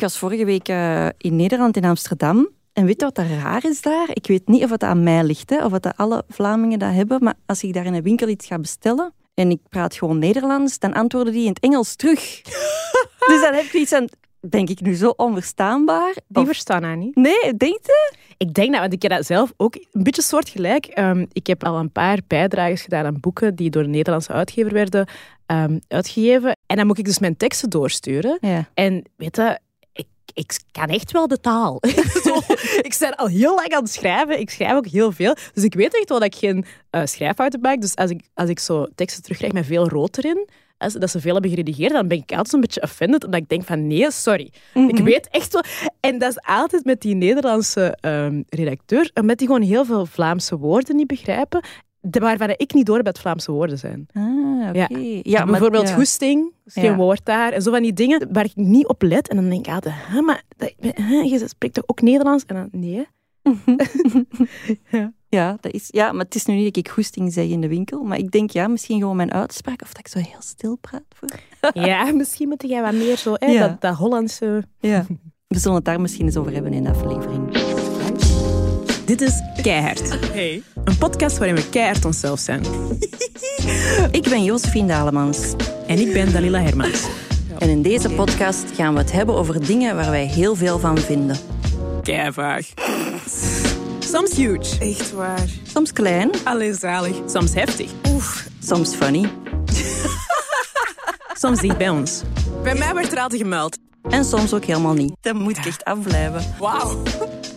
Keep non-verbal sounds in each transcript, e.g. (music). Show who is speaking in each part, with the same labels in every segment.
Speaker 1: Ik was vorige week eh, in Nederland, in Amsterdam. En weet je wat er raar is daar? Ik weet niet of het aan mij ligt, hè, of dat alle Vlamingen dat hebben. Maar als ik daar in een winkel iets ga bestellen en ik praat gewoon Nederlands, dan antwoorden die in het Engels terug. (laughs) dus dan heb je iets aan... Denk ik nu zo onverstaanbaar?
Speaker 2: Die
Speaker 1: Of-
Speaker 2: verstaan haar niet.
Speaker 1: Nee, denk je?
Speaker 2: Ik denk dat, want ik heb dat zelf ook een beetje soortgelijk. Ehm ik heb al een paar bijdrages gedaan aan boeken die door een Nederlandse uitgever werden ehm, uitgegeven. En dan moet ik dus mijn teksten doorsturen.
Speaker 1: Ja.
Speaker 2: En weet je, ik, kan echt wel de taal. (laughs) Zo, ik ben al heel lang aan het schrijven. Ik schrijf ook heel veel. Dus ik weet echt wel dat ik geen eh, schrijffouten maak. Dus als ik, als ik zo teksten terugkrijg met veel rood erin, als, dat ze veel hebben geredigeerd, dan ben ik altijd een beetje offended. Omdat ik denk van, nee, sorry. Ik weet echt wel... En dat is altijd met die Nederlandse ehm, redacteur, omdat die gewoon heel veel Vlaamse woorden niet begrijpen, de- waarvan ik niet door heb dat Vlaamse woorden zijn.
Speaker 1: Ah, oké.
Speaker 2: Ja.
Speaker 1: Ja, maar-
Speaker 2: bijvoorbeeld
Speaker 1: ja.
Speaker 2: goesting, is geen
Speaker 1: Ja.
Speaker 2: woord daar. En zo van die dingen waar ik niet op let. En dan denk ik altijd, hè, maar dat- hè, je spreekt toch ook Nederlands? En dan, nee. (laughs)
Speaker 1: Ja, dat is, ja, maar het is nu niet dat ik goesting zeg in de winkel. Maar ik denk, ja, misschien gewoon mijn uitspraak. Of dat ik zo heel stil praat. Voor. (laughs)
Speaker 2: Ja, misschien moet jij wat meer zo, hè,
Speaker 1: Ja.
Speaker 2: dat, dat Hollandse...
Speaker 1: Ja. We zullen het daar misschien eens over hebben in de aflevering.
Speaker 2: Dit is Keihard.
Speaker 3: Hey.
Speaker 2: Een podcast waarin we keihard onszelf zijn. (laughs)
Speaker 1: Ik ben Josephine Dalemans.
Speaker 2: En ik ben Dalila Hermans.
Speaker 1: En in deze podcast gaan we het hebben over dingen waar wij heel veel van vinden.
Speaker 2: Keivaag. Soms huge.
Speaker 3: Echt waar.
Speaker 1: Soms klein,
Speaker 3: Alleen zalig.
Speaker 2: Soms heftig.
Speaker 1: soms funny. (laughs)
Speaker 2: Soms dicht bij ons.
Speaker 3: Bij mij werd er altijd gemeld.
Speaker 1: En soms ook helemaal niet. Dan moet ik echt afblijven.
Speaker 3: Wauw.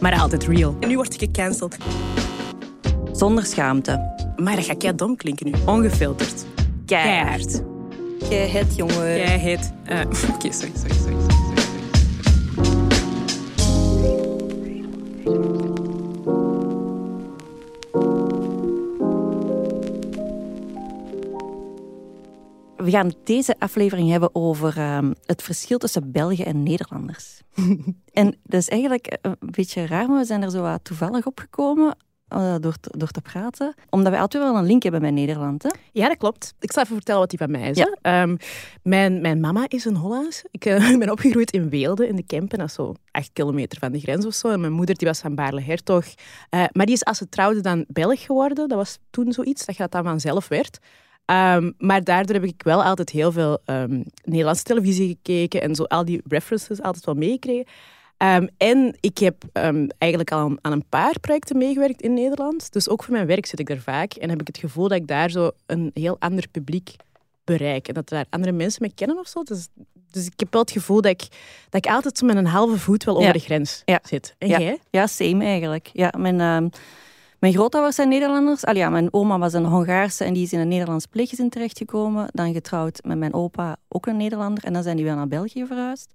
Speaker 2: Maar altijd real.
Speaker 3: En nu word ik gecanceld.
Speaker 1: Zonder schaamte.
Speaker 3: Maar dat gaat kei dom klinken nu.
Speaker 2: Ongefilterd.
Speaker 1: Keihard. Jij het, jongen.
Speaker 2: Jij heet... eh, (laughs)
Speaker 3: Oké, sorry, sorry, sorry.
Speaker 1: Gaan deze aflevering hebben over ehm, het verschil tussen Belgen en Nederlanders. (laughs) en dat is eigenlijk een beetje raar, maar we zijn er zo wat toevallig opgekomen eh, door, te, door te praten. Omdat wij altijd wel een link hebben met Nederland. Hè?
Speaker 2: Ja, dat klopt. Ik zal even vertellen wat die van mij is.
Speaker 1: Ja.
Speaker 2: Ehm, mijn, mijn mama is een Hollands. Ik eh, (laughs) ben opgegroeid in Weelde, in de Kempen. Dat is zo acht kilometer van de grens of zo. En mijn moeder die was van Baarle-Hertog. Eh, maar die is als ze trouwde dan Belg geworden. Dat was toen zoiets, dat je dat dan vanzelf werd. Ehm, maar daardoor heb ik wel altijd heel veel ehm, Nederlandse televisie gekeken en zo al die references altijd wel meegekregen. Ehm, en ik heb eigenlijk al aan, aan een paar projecten meegewerkt in Nederland. Dus ook voor mijn werk zit ik daar vaak. En heb ik het gevoel dat ik daar zo een heel ander publiek bereik. En dat daar andere mensen me kennen of zo. Dus, dus ik heb wel het gevoel dat ik, dat ik altijd zo met een halve voet wel over
Speaker 1: Ja.
Speaker 2: de grens
Speaker 1: Ja.
Speaker 2: zit. En
Speaker 1: Ja.
Speaker 2: jij?
Speaker 1: Ja, same eigenlijk. Ja, mijn, mijn grootouders zijn Nederlanders. Al ja, mijn oma was een Hongaarse en die is in een Nederlands pleeggezin terechtgekomen. Dan getrouwd met mijn opa, ook een Nederlander. En dan zijn die wel naar België verhuisd.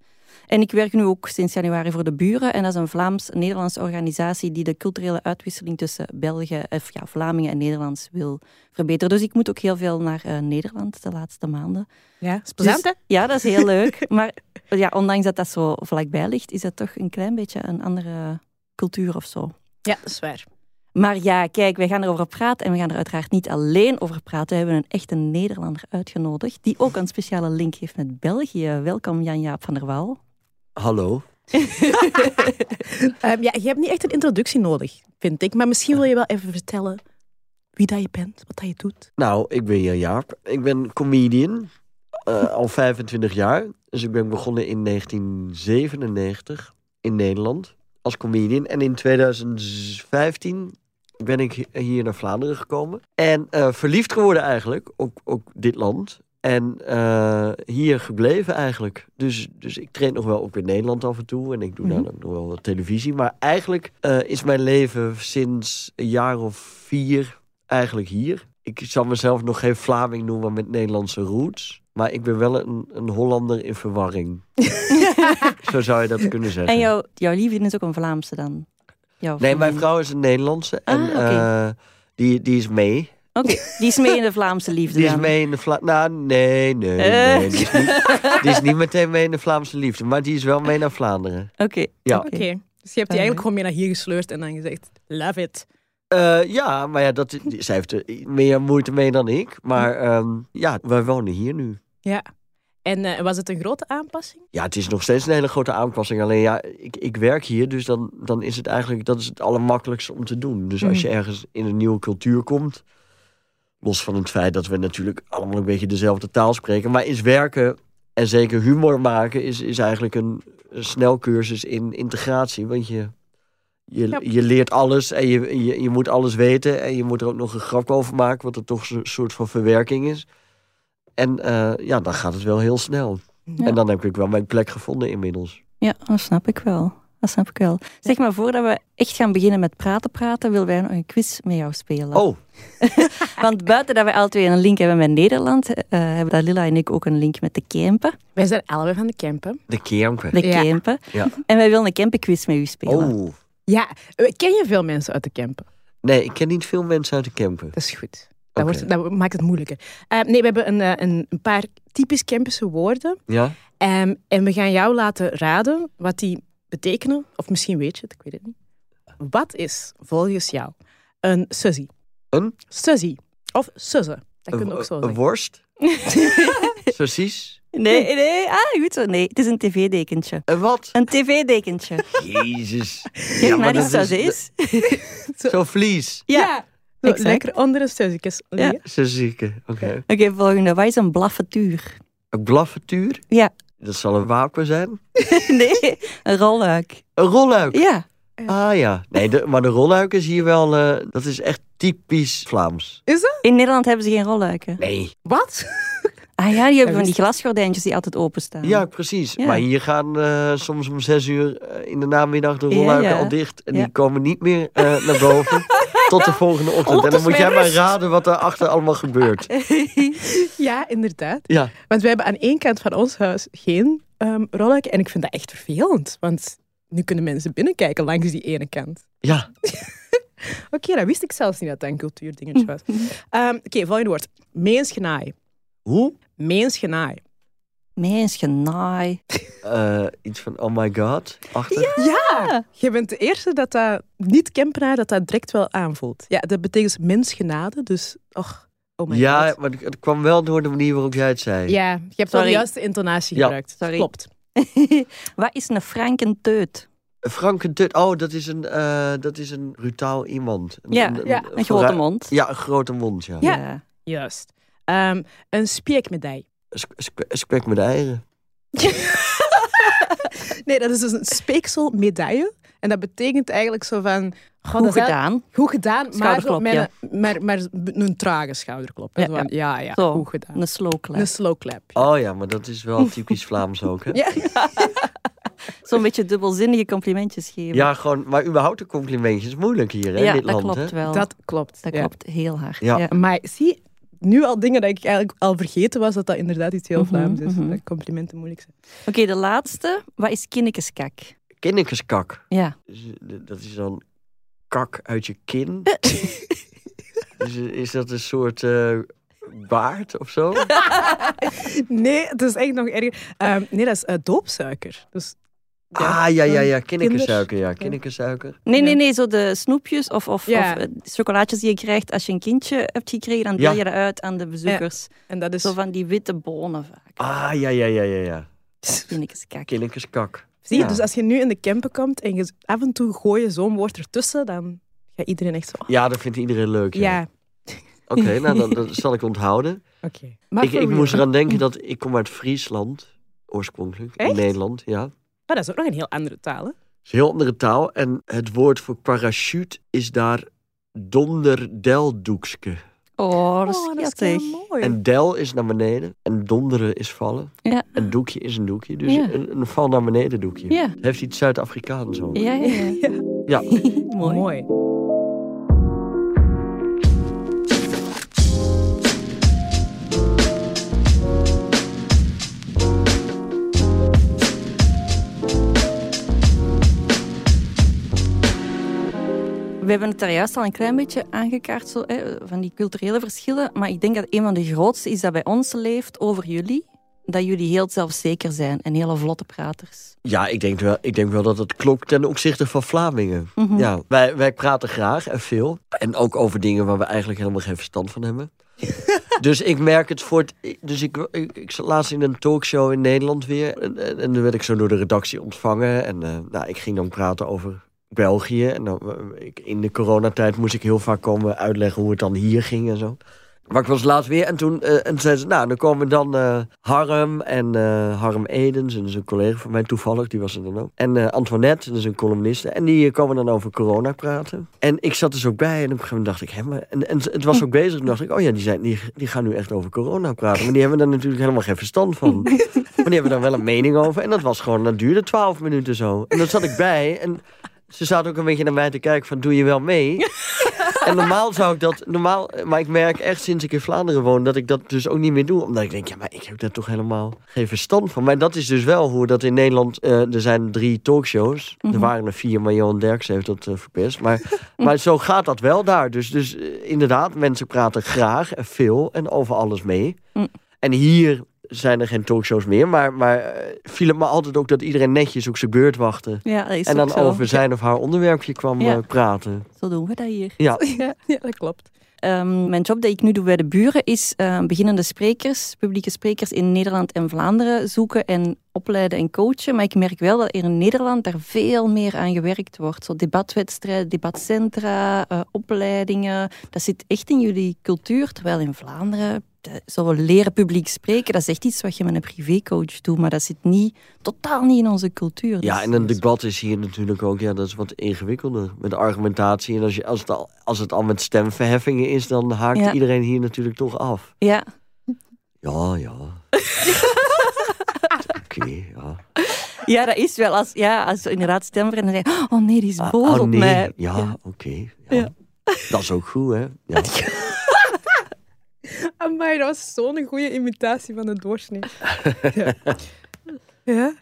Speaker 1: En ik werk nu ook sinds januari voor de Buren. En dat is een Vlaams-Nederlandse organisatie die de culturele uitwisseling tussen België, of ja, Vlamingen en Nederlands wil verbeteren. Dus ik moet ook heel veel naar eh, Nederland de laatste maanden.
Speaker 2: Ja, is plezant,
Speaker 1: Dus-
Speaker 2: hè?
Speaker 1: Ja, dat is heel leuk. (laughs) Maar ja, ondanks dat dat zo vlakbij ligt, is dat toch een klein beetje een andere cultuur of zo.
Speaker 2: Ja, dat is waar.
Speaker 1: Maar ja, kijk, wij gaan erover praten en we gaan er uiteraard niet alleen over praten. We hebben een echte Nederlander uitgenodigd die ook een speciale link heeft met België. Welkom Jan-Jaap van der Waal.
Speaker 4: Hallo. (laughs)
Speaker 2: Ehm, ja, je hebt niet echt een introductie nodig, vind ik. Maar misschien wil je wel even vertellen wie dat je bent, wat dat je doet.
Speaker 4: Nou, ik ben Jan Jaap. Ik ben comedian. eh, al 25 jaar. Dus ik ben begonnen in 1997 in Nederland als comedian. En in 2015 ben ik hi- hier naar Vlaanderen gekomen. En eh, verliefd geworden eigenlijk op, op dit land. En eh, hier gebleven eigenlijk. Dus, dus ik treed nog wel ook in Nederland af en toe. En ik doe dan ook nog wel wat televisie. Maar eigenlijk eh, is mijn leven sinds een jaar of vier eigenlijk hier. Ik zal mezelf nog geen Vlaming noemen met Nederlandse roots. Maar ik ben wel een, een Hollander in verwarring. (laughs) (laughs) Zo zou je dat kunnen zeggen.
Speaker 1: En jouw, jouw liefde is ook een Vlaamse dan? Jouw
Speaker 4: Nee, mijn vrouw is een Nederlandse. En
Speaker 1: Ah, oké.
Speaker 4: eh, die, die is mee.
Speaker 1: Oké, die is mee in de Vlaamse liefde
Speaker 4: Die is mee in de Vla... Nou, nee, nee,
Speaker 1: Eh.
Speaker 4: nee. Die is, niet, die is niet meteen mee in de Vlaamse liefde. Maar die is wel mee naar Vlaanderen.
Speaker 1: Oké.
Speaker 4: Ja.
Speaker 2: Oké. Dus je hebt die eigenlijk gewoon mee naar hier gesleurd en dan gezegd, love it.
Speaker 4: Eh, ja, maar ja, dat, zij heeft er meer moeite mee dan ik. Maar ehm, ja, wij wonen hier nu.
Speaker 2: Ja. En eh, was het een grote aanpassing?
Speaker 4: Ja, het is nog steeds een hele grote aanpassing. Alleen ja, ik, ik werk hier, dus dan, dan is het eigenlijk dat is het allermakkelijkste om te doen. Dus als je ergens in een nieuwe cultuur komt, los van het feit dat we natuurlijk allemaal een beetje dezelfde taal spreken, maar is werken en zeker humor maken is, is eigenlijk een, een snelcursus in integratie. Want je, je, je leert alles en je, je, je moet alles weten en je moet er ook nog een grap over maken, wat er toch een soort van verwerking is. En eh, ja, dan gaat het wel heel snel.
Speaker 1: Ja.
Speaker 4: En dan heb ik wel mijn plek gevonden inmiddels.
Speaker 1: Ja, dat snap ik wel. Dat snap ik wel. Zeg maar, voordat we echt gaan beginnen met praten praten, willen wij nog een quiz met jou spelen.
Speaker 4: Oh, (laughs)
Speaker 1: Want buiten dat we alle twee een link hebben met Nederland, eh, hebben dat Lilla en ik ook een link met de Kempen.
Speaker 2: Wij zijn allebei van de Kempen.
Speaker 4: de Kempen.
Speaker 1: De
Speaker 2: Ja.
Speaker 1: Kempen.
Speaker 4: Ja.
Speaker 1: En wij willen een Kempenquiz met u spelen.
Speaker 4: Oh,
Speaker 2: Ja, eh, ken je veel mensen uit de Kempen?
Speaker 4: nee, ik ken niet veel mensen uit de Kempen.
Speaker 2: Dat is goed. Dat, wordt, dat maakt het moeilijker. Eh, nee, we hebben een, eh, een, een paar typisch Kempische woorden.
Speaker 4: Ja?
Speaker 2: Ehm, en we gaan jou laten raden wat die betekenen. Of misschien weet je het, ik weet het niet. Wat is volgens jou een sussie?
Speaker 4: Een?
Speaker 2: Sussie. Of susse. Dat kun je
Speaker 4: Een,
Speaker 2: ook zo
Speaker 4: een
Speaker 2: zeggen.
Speaker 4: worst? (laughs) Precies.
Speaker 1: Nee, nee, ah, goed zo. Nee, het is een tv-dekentje.
Speaker 4: En wat?
Speaker 1: Een tv-dekentje.
Speaker 4: Jezus.
Speaker 1: Kijk naar die
Speaker 4: dat
Speaker 1: is.
Speaker 4: Zo vlies.
Speaker 1: Ja. Exact.
Speaker 2: lekker onder de sussiekjes liggen.
Speaker 4: Zo zieke. Oké.
Speaker 1: Oké, volgende. Wat is een blaffetuur?
Speaker 4: Een blaffetuur?
Speaker 1: Ja.
Speaker 4: Dat zal een wapen zijn. (laughs)
Speaker 1: nee, een rolluik.
Speaker 4: Een rolluik.
Speaker 1: Ja.
Speaker 4: Ah ja. Nee, de, maar de rolluik is hier wel... eh, dat is echt typisch Vlaams.
Speaker 2: Is dat?
Speaker 1: In Nederland hebben ze geen rolluiken.
Speaker 4: Nee.
Speaker 2: Wat?
Speaker 1: Ah ja, die hebben van die glasgordijntjes die altijd openstaan.
Speaker 4: Ja, precies.
Speaker 1: Ja.
Speaker 4: Maar hier gaan eh, soms om zes uur eh, in de namiddag de
Speaker 1: Ja,
Speaker 4: rolluiken
Speaker 1: ja.
Speaker 4: al dicht. En
Speaker 1: Ja.
Speaker 4: die komen niet meer eh, naar boven (laughs) tot de volgende ochtend. En dan moet jij maar raden wat daarachter allemaal gebeurt. (laughs)
Speaker 2: Ja, inderdaad.
Speaker 4: Ja,
Speaker 2: Want we hebben aan één kant van ons huis geen ehm rolluiken. En ik vind dat echt vervelend. Want nu kunnen mensen binnenkijken langs die ene kant.
Speaker 4: ja. (laughs)
Speaker 2: Oké, dat wist ik zelfs niet dat dat een cultuurdingetje was. (laughs) Ehm, Oké, volgende woord. Meensgenaai.
Speaker 4: Hoe?
Speaker 2: Meensgenaai.
Speaker 1: Mens,
Speaker 4: Eh, iets van oh my god. Achter.
Speaker 2: Ja! Je bent de eerste dat dat niet-Kempenaar dat dat direct wel aanvoelt. Ja, dat betekent mensgenade, dus... Och, oh my
Speaker 4: Ja,
Speaker 2: god.
Speaker 4: maar het kwam wel door de manier waarop jij het zei.
Speaker 2: Ja, je hebt wel de juiste intonatie
Speaker 4: Ja.
Speaker 2: gebruikt.
Speaker 1: Sorry.
Speaker 2: Klopt. (laughs)
Speaker 1: Wat is een frankenteut?
Speaker 4: Frank en Tut. Oh, dat is een, eh, dat is een brutaal iemand. Een,
Speaker 1: Ja,
Speaker 2: ja,
Speaker 1: Een grote
Speaker 4: vooruit-
Speaker 1: mond.
Speaker 4: Ja, een grote mond, ja.
Speaker 2: Ja. Juist. Ehm, een
Speaker 4: Spek met eieren.
Speaker 2: Nee, dat is dus een speekselmedaille. En dat betekent eigenlijk zo van... dat
Speaker 1: Goed
Speaker 2: is
Speaker 1: gedaan.
Speaker 2: Goed gedaan, maar, zo
Speaker 1: ja.
Speaker 2: een, maar, maar een trage schouderklop. hè.
Speaker 1: Ja,
Speaker 2: ja, ja,
Speaker 1: Zo,
Speaker 2: goed gedaan.
Speaker 1: Een slow clap.
Speaker 2: Een slow clap.
Speaker 4: Oh ja, maar dat is wel (laughs) typisch Vlaams ook, hè?
Speaker 2: Ja. (laughs)
Speaker 1: Zo'n beetje dubbelzinnige complimentjes geven.
Speaker 4: Ja, gewoon, maar überhaupt de complimentjes moeilijk hier, hè,
Speaker 1: Ja,
Speaker 4: in dit
Speaker 1: dat
Speaker 4: land,
Speaker 1: klopt
Speaker 4: hè?
Speaker 1: wel.
Speaker 2: Dat klopt.
Speaker 1: Dat
Speaker 2: ja.
Speaker 1: klopt heel hard.
Speaker 4: Ja.
Speaker 1: Ja.
Speaker 2: Maar zie, nu al dingen dat ik eigenlijk al vergeten was, dat dat inderdaad iets heel
Speaker 1: Mhm,
Speaker 2: Vlaams is.
Speaker 1: mhm.
Speaker 2: Dat complimenten moeilijk zijn.
Speaker 1: Oké, de laatste. Wat is kinnekeskak?
Speaker 4: Kinnikeskak.
Speaker 1: Ja.
Speaker 4: Dat is dan kak uit je kin. (laughs) dus, is dat een soort eh, baard of zo? (laughs)
Speaker 2: Nee, het is echt nog erger. Ehm, nee, dat is eh, doopsuiker. Dus, ja,
Speaker 4: ah, ja, ja, ja.
Speaker 2: dan
Speaker 4: Kinnikkensuiker, ja.
Speaker 1: Nee, nee, nee. Zo de snoepjes of, of,
Speaker 2: Ja.
Speaker 1: of eh, chocolaatjes die je krijgt als je een kindje hebt gekregen. Dan deel
Speaker 4: Ja.
Speaker 1: je dat uit aan de bezoekers.
Speaker 2: En dat is...
Speaker 1: Zo van die witte bonen vaak.
Speaker 4: Ah, ja, ja, ja, ja, ja.
Speaker 1: Kinnekeskak.
Speaker 4: Kinnikeskak.
Speaker 2: Zie je,
Speaker 4: Ja.
Speaker 2: dus als je nu in de camper komt en je af en toe gooi je zo'n woord ertussen, dan gaat iedereen echt zo... oh,
Speaker 4: Ja, dat vindt iedereen leuk. Ja.
Speaker 2: ja,
Speaker 4: Oké, (laughs) nou, dan, dat zal ik onthouden.
Speaker 2: oké. Maar
Speaker 4: Ik, ik moest eraan denken dat ik kom uit Friesland, oorspronkelijk, in? Nederland, ja.
Speaker 2: Maar dat is ook nog een heel andere taal, hè?
Speaker 4: Is een heel andere taal. En het woord voor parachute is daar donderdeldoekske.
Speaker 1: Oh, dat is
Speaker 2: Oh, dat is heel mooi.
Speaker 4: En del is naar beneden en donderen is vallen.
Speaker 1: Ja.
Speaker 4: En doekje is een doekje. Dus
Speaker 1: Ja.
Speaker 4: een, een val naar beneden doekje.
Speaker 1: Ja.
Speaker 4: Heeft iets Zuid-Afrikaans ook.
Speaker 1: Ja, ja, ja.
Speaker 4: Ja. (laughs)
Speaker 1: Mooi.
Speaker 2: mooi.
Speaker 1: We hebben het daar juist al een klein beetje aangekaart, zo, hè, van die culturele verschillen. Maar ik denk dat een van de grootste is dat bij ons leeft over jullie. Dat jullie heel zelfzeker zijn en hele vlotte praters.
Speaker 4: Ja, ik denk, wel, ik denk wel dat het klopt ten opzichte van Vlamingen.
Speaker 1: Mhm.
Speaker 4: Ja, wij, wij praten graag en veel. En ook over dingen waar we eigenlijk helemaal geen verstand van hebben. (laughs) Dus ik merk het voor het. Dus ik, ik, ik zat laatst in een talkshow in Nederland weer. En, en, en dan werd ik zo door de redactie ontvangen. En eh, nou, ik ging dan praten over België. En dan, eh, ik, in de coronatijd moest ik heel vaak komen uitleggen hoe het dan hier ging en zo. Maar ik was laatst weer en toen eh, en zeiden ze, nou, dan komen dan eh, Harm en eh, Harm Edens, en dat is een collega van mij toevallig, die was er dan ook. En Antoinette, dat is een columniste, en die komen dan over corona praten. En ik zat dus ook bij en op een gegeven moment dacht ik, hè, maar, en, en het was ook bezig, toen dacht ik, oh ja, die, zijn, die, die gaan nu echt over corona praten. Maar die hebben er natuurlijk helemaal geen verstand van. (laughs) Maar die hebben daar wel een mening over. En dat was gewoon, dat duurde twaalf minuten zo. En dan zat ik bij en ze zaten ook een beetje naar mij te kijken van, doe je wel mee? (laughs) En normaal zou ik dat, normaal, maar ik merk echt sinds ik in Vlaanderen woon dat ik dat dus ook niet meer doe. Omdat ik denk, ja, maar ik heb daar toch helemaal geen verstand van. Maar dat is dus wel hoe dat in Nederland, eh, er zijn drie talkshows. Er waren er vier, maar Johan Derksen heeft dat eh, verpest. Maar, (laughs) maar zo gaat dat wel daar. Dus, dus eh, inderdaad, mensen praten graag en veel en over alles mee.
Speaker 1: Mm.
Speaker 4: En hier zijn er geen talkshows meer. Maar, maar eh, viel het me altijd ook dat iedereen netjes op zijn beurt wachtte.
Speaker 1: Ja, dat is
Speaker 4: En dan over zijn of haar onderwerpje kwam
Speaker 1: Ja.
Speaker 4: eh, praten.
Speaker 1: Zo doen we dat hier.
Speaker 4: Ja. (laughs)
Speaker 2: Ja, ja, dat klopt.
Speaker 1: Ehm, mijn job dat ik nu doe bij de buren is eh, beginnende sprekers, publieke sprekers in Nederland en Vlaanderen zoeken en opleiden en coachen. Maar ik merk wel dat er in Nederland daar veel meer aan gewerkt wordt. Zo debatwedstrijden, debatcentra, opleidingen. Dat zit echt in jullie cultuur. Terwijl in Vlaanderen, de- zo leren publiek spreken, dat is echt iets wat je met een privécoach doet. Maar dat zit niet, totaal niet in onze cultuur.
Speaker 4: Ja,
Speaker 1: Dus-
Speaker 4: en een debat is hier natuurlijk ook, ja, dat is wat ingewikkelder. Met argumentatie. En als, je, als, het, al, als het al met stemverheffingen is, dan haakt
Speaker 1: Ja.
Speaker 4: iedereen hier natuurlijk toch af.
Speaker 1: Ja,
Speaker 4: Ja, ja. (laughs) Oké, ja.
Speaker 1: ja, dat is wel. Als, ja, als we inderdaad stemmen en dan zeggen oh nee, die is
Speaker 4: Ah,
Speaker 1: boos op
Speaker 4: nee.
Speaker 1: mij.
Speaker 4: Ja, oké. ja.
Speaker 1: Ja.
Speaker 4: Dat is ook goed, hè? Ja. (laughs) (laughs)
Speaker 2: Amai, dat was zo'n goede imitatie van de doorsnee. (laughs) ja. ja.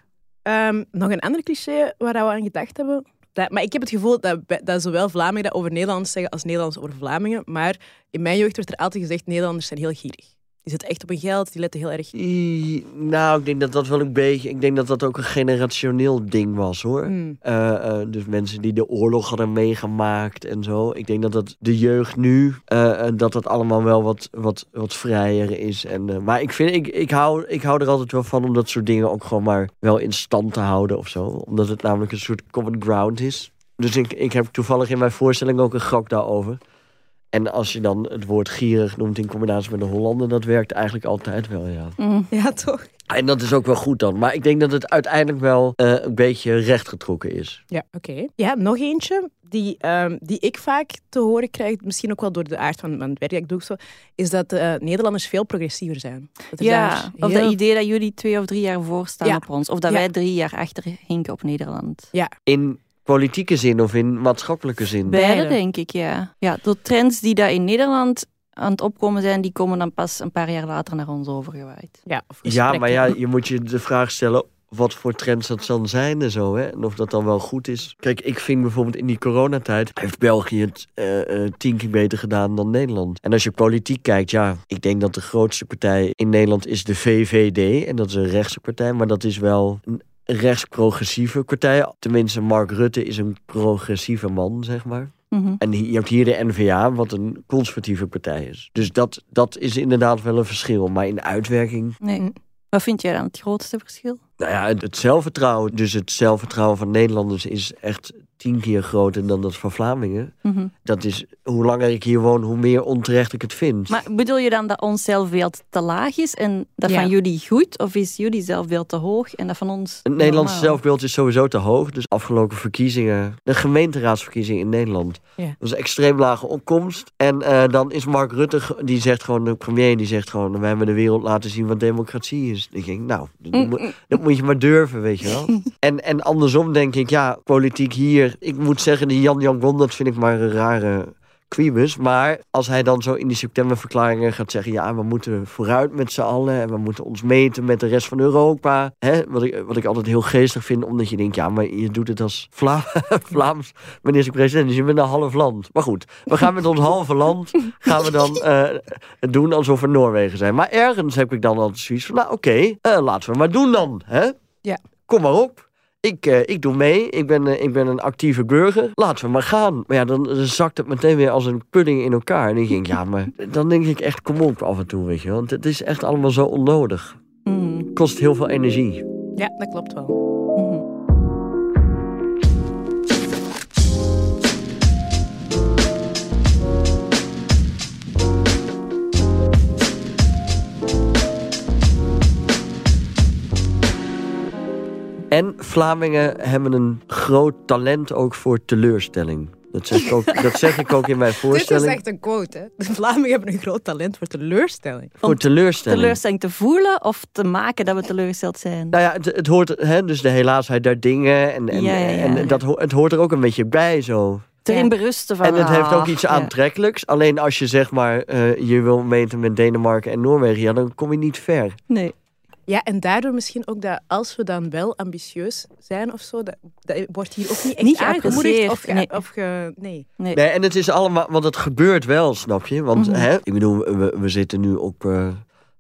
Speaker 2: Ehm, nog een ander cliché waar we aan gedacht hebben. Dat, maar ik heb het gevoel dat, dat zowel Vlamingen dat over Nederlanders zeggen als Nederlanders over Vlamingen. Maar in mijn jeugd werd er altijd gezegd Nederlanders zijn heel gierig. Die zitten echt op hun geld, die letten heel erg...
Speaker 4: I- Nou, ik denk dat dat wel een beetje... Ik denk dat dat ook een generationeel ding was, hoor.
Speaker 2: Hmm.
Speaker 4: Eh, eh, dus mensen die de oorlog hadden meegemaakt en zo. Ik denk dat dat de jeugd nu, eh, dat dat allemaal wel wat, wat, wat vrijer is. En, maar ik, vind, ik, ik, hou, ik hou er altijd wel van om dat soort dingen ook gewoon maar wel in stand te houden of zo. Omdat het namelijk een soort common ground is. Dus ik, ik heb toevallig in mijn voorstelling ook een grap daarover. En als je dan het woord gierig noemt in combinatie met de Hollander, dat werkt eigenlijk altijd wel, ja.
Speaker 1: Mm.
Speaker 2: Ja, toch?
Speaker 4: En dat is ook wel goed dan. Maar ik denk dat het uiteindelijk wel eh, een beetje rechtgetrokken is.
Speaker 2: Ja, oké. Ja, nog eentje die, ehm, die ik vaak te horen krijg, misschien ook wel door de aard van, van het werk dat ik doe, zo, is dat eh, Nederlanders veel progressiever zijn. Dat
Speaker 1: Ja,
Speaker 2: daar
Speaker 1: of dat idee dat jullie twee of drie jaar voor staan
Speaker 2: Ja.
Speaker 1: op ons. Of dat
Speaker 2: Ja.
Speaker 1: wij drie jaar achter hinken op Nederland.
Speaker 4: In politieke zin of in maatschappelijke zin.
Speaker 1: Beide, denk ik, ja. Ja, de trends die daar in Nederland aan het opkomen zijn, die komen dan pas een paar jaar later naar ons overgewaaid.
Speaker 2: Ja, of
Speaker 4: Ja, maar ja, je moet je de vraag stellen wat voor trends dat dan zijn en zo. Hè? En of dat dan wel goed is. Kijk, ik vind bijvoorbeeld in die coronatijd... heeft België het eh, eh, tien keer beter gedaan dan Nederland. En als je politiek kijkt, ja... ik denk dat de grootste partij in Nederland is de VVD. En dat is een rechtse partij, maar dat is wel... een rechtsprogressieve partij. Tenminste, Mark Rutte is een progressieve man, zeg maar.
Speaker 1: Mhm.
Speaker 4: En je hebt hier de NVA, wat een conservatieve partij is. Dus dat, dat is inderdaad wel een verschil. Maar in uitwerking
Speaker 1: Nee. Wat vind jij dan het grootste verschil?
Speaker 4: Nou ja, het, zelfvertrouwen, dus het zelfvertrouwen van Nederlanders is echt tien keer groter dan dat van Vlamingen.
Speaker 1: Mhm.
Speaker 4: Dat is, hoe langer ik hier woon, hoe meer onterecht ik het vind.
Speaker 1: Maar bedoel je dan dat ons zelfbeeld te laag is en dat
Speaker 2: Ja.
Speaker 1: van jullie goed? Of is jullie zelfbeeld te hoog en dat van ons
Speaker 4: het Nederlandse
Speaker 1: normaal?
Speaker 4: zelfbeeld is sowieso te hoog. Dus afgelopen verkiezingen, de gemeenteraadsverkiezingen in Nederland.
Speaker 2: Ja.
Speaker 4: Dat was een extreem lage opkomst. En eh, dan is Mark Rutte, die zegt gewoon, de premier, die zegt gewoon... wij hebben de wereld laten zien wat democratie is. Ik denk, nou, dat,
Speaker 1: Mm,
Speaker 4: moet- dat moet je maar durven, weet je wel. (laughs) en, en andersom denk ik, ja, politiek hier... Ik moet zeggen, die Jan Jan Gon, dat vind ik maar een rare quibus. Maar als hij dan zo in die septemberverklaringen gaat zeggen... ja, we moeten vooruit met z'n allen... en we moeten ons meten met de rest van Europa. Hè? Wat, ik, wat ik altijd heel geestig vind, omdat je denkt... ja, maar je doet het als Vla (laughs) Vlaams minister-president... dus je bent een half land. Maar goed, we gaan met ons halve land... gaan we dan eh, doen alsof we Noorwegen zijn. Maar ergens heb ik dan altijd zoiets van... nou, oké, eh, laten we maar doen dan, hè?
Speaker 2: Ja.
Speaker 4: Kom maar op. ik, eh, ik doe mee. Ik ben, eh, ik ben een actieve burger. Laten we maar gaan. Maar ja, dan, dan zakt het meteen weer als een pudding in elkaar. En dan denk ik, ja, maar dan denk ik echt, kom op af en toe, weet je wel. Want het is echt allemaal zo onnodig.
Speaker 1: Mhm,
Speaker 4: Kost heel veel energie.
Speaker 2: Ja, dat klopt wel.
Speaker 1: mhm.
Speaker 4: En Vlamingen hebben een groot talent ook voor teleurstelling. Dat zeg ik ook, (laughs) dat zeg ik ook in mijn
Speaker 2: Dit is
Speaker 4: voorstelling.
Speaker 2: echt een quote, hè. De Vlamingen hebben een groot talent voor teleurstelling.
Speaker 4: Voor teleurstelling.
Speaker 1: Teleurstelling te voelen of te maken dat we teleurgesteld zijn.
Speaker 4: Nou ja, het, het hoort, hè, dus de helaasheid der dingen. En, en,
Speaker 1: Ja, ja, ja.
Speaker 4: en dat, ho- het hoort er ook een beetje bij zo.
Speaker 1: Erin berusten van...
Speaker 4: En het heeft ook
Speaker 1: ah,
Speaker 4: iets
Speaker 1: ja.
Speaker 4: aantrekkelijks. Alleen als je zeg maar eh, je wil meten met Denemarken en Noorwegen, ja, dan kom je niet ver.
Speaker 1: Nee.
Speaker 2: Ja, en daardoor misschien ook dat als we dan wel ambitieus zijn of zo, dat, dat wordt hier ook niet echt
Speaker 1: Niet
Speaker 2: aangemoedigd of, ge,
Speaker 1: nee.
Speaker 2: of ge, nee.
Speaker 1: Nee.
Speaker 4: Nee, en het is allemaal, want het gebeurt wel, snap je? Want
Speaker 1: Mhm.
Speaker 4: hè, ik bedoel, we, we zitten nu op, eh,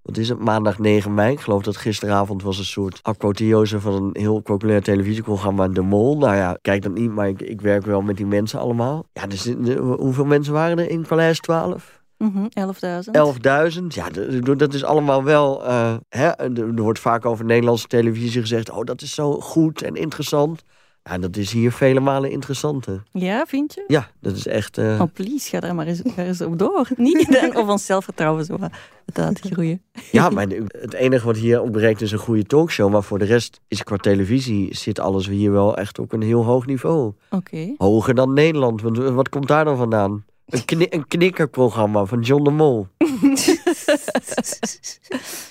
Speaker 4: wat is het, maandag 9 mei. Ik geloof dat gisteravond was een soort apotheose van een heel populair televisieprogramma, De Mol. Nou ja, kijk dat niet, maar ik, ik werk wel met die mensen allemaal. Ja, dus, hoeveel mensen waren er in Paleis 12?
Speaker 1: Mhm, 11.000.
Speaker 4: 11.000. Ja, dat is allemaal wel. eh, hè, er wordt vaak over Nederlandse televisie gezegd: oh, dat is zo goed en interessant. Ja, dat is hier vele malen interessanter.
Speaker 1: Ja, vind je?
Speaker 4: Ja, dat is echt. eh,
Speaker 1: Oh, please, ga er maar eens, ga eens op door. (laughs) Niet of ons zelfvertrouwen zo laten groeien.
Speaker 4: Ja, maar het enige wat hier ontbreekt is een goede talkshow. Maar voor de rest is qua televisie zit alles hier wel echt op een heel hoog niveau.
Speaker 1: Oké.
Speaker 4: Hoger dan Nederland. Want wat komt daar dan vandaan? Een, kni een knikkerprogramma van John de Mol. (laughs)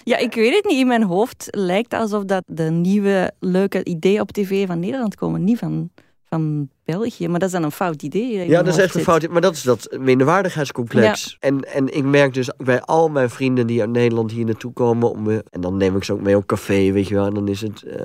Speaker 1: Ja, ik weet het niet. In mijn hoofd lijkt alsof dat de nieuwe leuke ideeën op tv van Nederland komen. Niet van, van België. Maar dat is dan een fout idee.
Speaker 4: Ja, dat is echt een fout. Maar dat is dat minderwaardigheidscomplex. En, en ik merk dus bij al mijn vrienden die uit Nederland hier naartoe komen. Om, en dan neem ik ze ook mee op café, weet je wel. En dan is het, eh,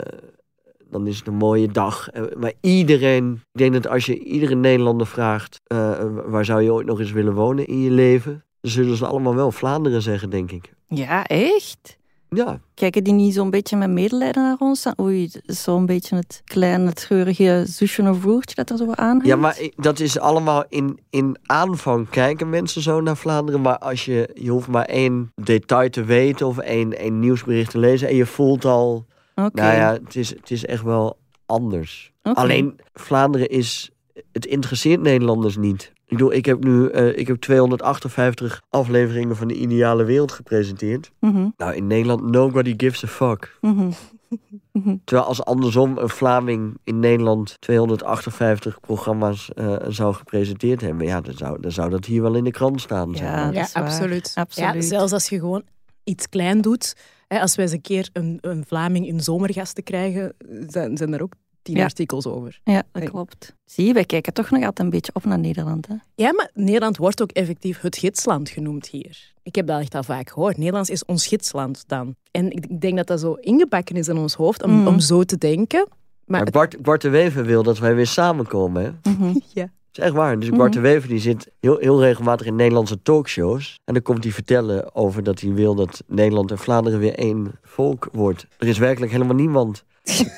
Speaker 4: dan is het een mooie dag. Eh, Maar iedereen, ik denk dat als je iedere Nederlander vraagt... eh, waar zou je ooit nog eens willen wonen in je leven... dan zullen ze allemaal wel Vlaanderen zeggen, denk ik.
Speaker 1: Ja, echt?
Speaker 4: Ja,
Speaker 1: Kijken die niet zo'n beetje met medelijden naar ons? Oei, zo'n beetje het kleine, treurige zusje of broertje dat er zo aan hangt.
Speaker 4: ja maar dat is allemaal in, in aanvang kijken mensen zo naar Vlaanderen. Maar als je, je hoeft maar één detail te weten of één, één nieuwsbericht te lezen... en je voelt al...
Speaker 1: Oké.
Speaker 4: Nou ja, het is, het is echt wel anders. Alleen Vlaanderen is. Het interesseert Nederlanders niet. Ik bedoel, ik heb nu eh, ik heb 258 afleveringen van de ideale wereld gepresenteerd.
Speaker 1: Mhm,
Speaker 4: Nou, in Nederland, nobody gives a fuck.
Speaker 1: mhm. (laughs)
Speaker 4: Terwijl als andersom een Vlaming in Nederland 258 programma's eh, zou gepresenteerd hebben, ja, dan zou, dan zou dat hier wel in de krant staan. zeg
Speaker 1: Ja,
Speaker 4: maar.
Speaker 2: Ja, absoluut.
Speaker 1: Absoluut.
Speaker 2: Ja, zelfs als je gewoon iets klein doet. Hè, als wij eens een keer een, een Vlaming in zomergasten krijgen, zijn, zijn er ook tien
Speaker 1: Ja.
Speaker 2: artikels over.
Speaker 1: Ja, dat klopt. Zie je, wij kijken toch nog altijd een beetje op naar Nederland. Hè?
Speaker 2: Ja, maar Nederland wordt ook effectief het gidsland genoemd hier. Ik heb dat echt al vaak gehoord. Nederlands is ons gidsland dan. En ik ik denk dat dat zo ingebakken is in ons hoofd om,
Speaker 1: Mm.
Speaker 2: om zo te denken. Maar
Speaker 4: Maar Bart, Bart de Wever wil dat wij weer samenkomen. Hè? (laughs)
Speaker 2: Ja.
Speaker 4: Dat is echt waar. Dus Bart de Wever die zit heel, heel regelmatig in Nederlandse talkshows. En dan komt hij vertellen over dat hij wil dat Nederland en Vlaanderen weer één volk wordt. Er is werkelijk helemaal niemand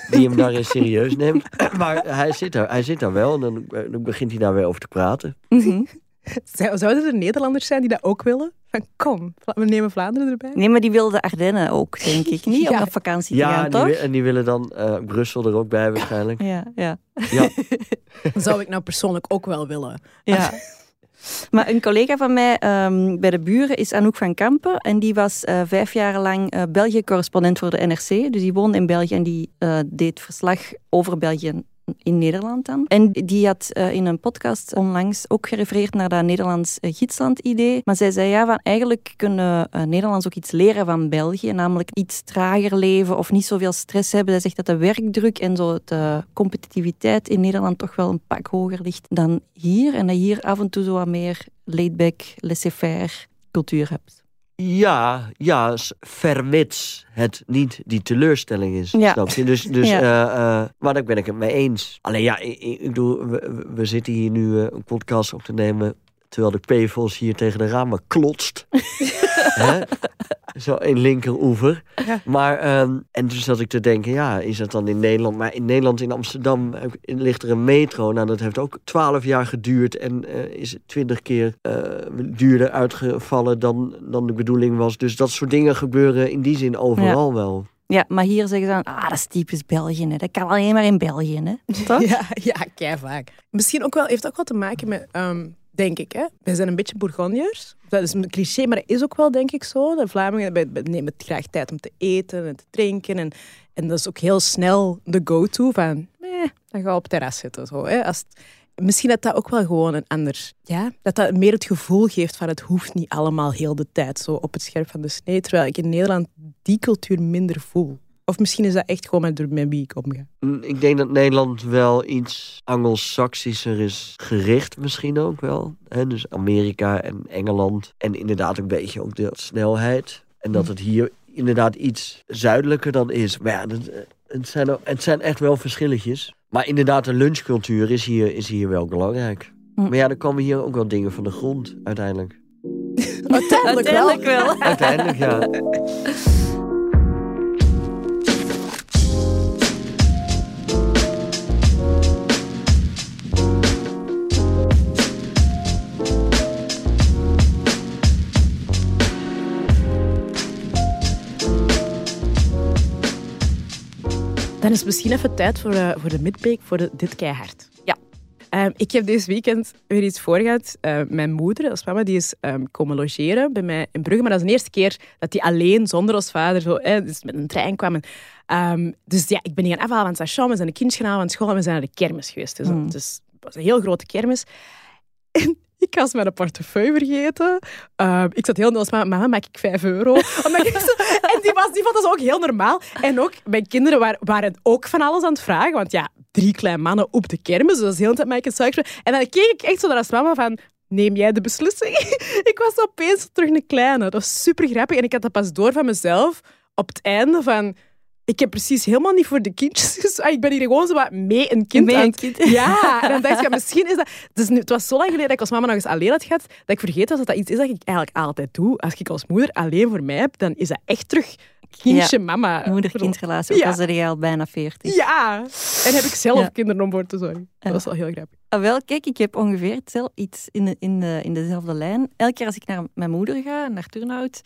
Speaker 4: die hem daarin serieus neemt. (laughs) Maar hij zit daar, hij zit daar wel en dan, dan begint hij daar weer over te praten.
Speaker 1: Mhm.
Speaker 2: Zouden er Nederlanders zijn die dat ook willen? Van kom, we nemen Vlaanderen erbij.
Speaker 1: Nee, maar die wilden Ardennen ook, denk ik. Niet (laughs)
Speaker 2: Ja.
Speaker 1: op vakantie te
Speaker 4: Ja,
Speaker 1: gaan,
Speaker 4: en die,
Speaker 1: toch?
Speaker 4: wi- en die willen dan eh, Brussel er ook bij waarschijnlijk.
Speaker 1: Ja, ja.
Speaker 4: Ja.
Speaker 2: Dat (laughs) zou ik nou persoonlijk ook wel willen.
Speaker 1: ja. (laughs) Maar een collega van mij ehm, bij de buren is Anouk van Kampen. En die was eh, vijf jaar lang eh, België-correspondent voor de NRC. Dus die woonde in België en die eh, deed verslag over België in Nederland dan. En die had eh, in een podcast onlangs ook gerefereerd naar dat Nederlands eh, gidsland-idee. Maar zij zei ja, van eigenlijk kunnen eh, Nederlanders ook iets leren van België. Namelijk iets trager leven of niet zoveel stress hebben. Zij zegt dat de werkdruk en zo de competitiviteit in Nederland toch wel een pak hoger ligt dan hier. En dat hier af en toe zo wat meer laid-back, laissez-faire cultuur hebt.
Speaker 4: Ja, ja, vermits het niet die teleurstelling is.
Speaker 1: Ja.
Speaker 4: Snap je? Dus, dus
Speaker 1: Ja.
Speaker 4: eh, eh, maar daar ben ik het mee eens. Alleen ja, ik, ik we, we- we zitten hier nu eh, een podcast op te nemen Terwijl de PFOS hier tegen de ramen klotst. (laughs) Hè? Zo in linkeroever.
Speaker 2: Ja.
Speaker 4: Maar, ehm, en toen zat ik te denken, ja, is dat dan in Nederland? Maar in Nederland, in Amsterdam, ik- ligt er een metro. Nou, dat heeft ook twaalf jaar geduurd. En eh, is twintig keer eh, duurder uitgevallen dan, dan de bedoeling was. Dus dat soort dingen gebeuren in die zin overal wel.
Speaker 1: Ja, maar hier zeggen ze dan, ah, dat is typisch België. Hè. Dat kan alleen maar in België, hè. (laughs) Toch?
Speaker 2: Ja, ja kei vaak. Misschien ook wel, heeft ook wel te maken met, ehm, denk ik, hè? wij zijn een beetje Bourgondiërs. Dat is een cliché, maar dat is ook wel, denk ik, zo. De Vlamingen nemen het graag tijd om te eten en te drinken. En, en dat is ook heel snel de go-to van, eh, dan ga je op terras zitten. Zo, hè? Als Misschien dat dat ook wel gewoon een ander... Ja, dat dat meer het gevoel geeft van het hoeft niet allemaal heel de tijd zo op het scherp van de snee. Terwijl ik in Nederland die cultuur minder voel. Of misschien is dat echt gewoon met, met wie ik omga.
Speaker 4: Mm, Ik denk dat Nederland wel iets Anglo-Saxischer is gericht, misschien ook wel. Hè? Dus Amerika en Engeland. En inderdaad een beetje ook de snelheid. En dat het hier inderdaad iets zuidelijker dan is. Maar ja, eh, het, zijn, ook- het zijn echt wel verschilletjes. Maar inderdaad, de lunchcultuur is hier, is hier wel belangrijk.
Speaker 1: Hm.
Speaker 4: Maar ja, er komen hier ook wel dingen van de grond, uiteindelijk. (laughs)
Speaker 2: Uiteindelijk, wel.
Speaker 1: Uiteindelijk wel.
Speaker 4: Uiteindelijk, ja. (laughs)
Speaker 2: Dan is het misschien even tijd voor, eh, voor de midweek, voor de Dit Keihard.
Speaker 1: Ja.
Speaker 2: Ehm, ik heb deze weekend weer iets voorgehad. Eh, mijn moeder, als mama, die is ehm, komen logeren bij mij in Brugge. Maar dat is de eerste keer dat die alleen, zonder als vader, zo, eh, dus met een trein kwam. En, ehm, dus ja, ik ben die gaan afhalen van het station. We zijn de kindjes gaan halen van school en we zijn naar de kermis geweest. Dus,
Speaker 1: Mm.
Speaker 2: dus het was een heel grote kermis. (laughs) En (laughs) ik was mijn portefeuille vergeten. Ehm, ik zat heel snel als mama, maak ik 5 euro? (laughs) En die, was, die vond dat ook heel normaal. En ook, mijn kinderen waren, waren ook van alles aan het vragen. Want ja, drie kleine mannen op de kermis. Dus dat is de hele tijd een suiker. En dan keek ik echt zo naar als mama van... Neem jij de beslissing? (laughs) ik was opeens terug een kleine. Dat was super grappig. En ik had dat pas door van mezelf op het einde van... Ik heb precies helemaal niet voor de kindjes (laughs) Ah, Ik ben hier gewoon zo wat mee een kind
Speaker 1: Mee een kind.
Speaker 2: Ja, en (laughs) dan dacht ik, ja, misschien is dat... Dus nu, het was zo lang geleden dat ik als mama nog eens alleen had gehad, dat ik vergeten was dat dat iets is dat ik eigenlijk altijd doe. Als ik als moeder alleen voor mij heb, dan is dat echt terug kindje mama.
Speaker 1: Moeder-kindrelatie, ook
Speaker 2: Ja.
Speaker 1: al zijn jij al bijna 40.
Speaker 2: Ja. En heb ik zelf kinderen om voor te zorgen. Dat was wel heel grappig.
Speaker 1: Ah, wel, kijk, ik heb ongeveer iets in, de, in, de, in dezelfde lijn. Elke keer als ik naar mijn moeder ga, naar Turnhout,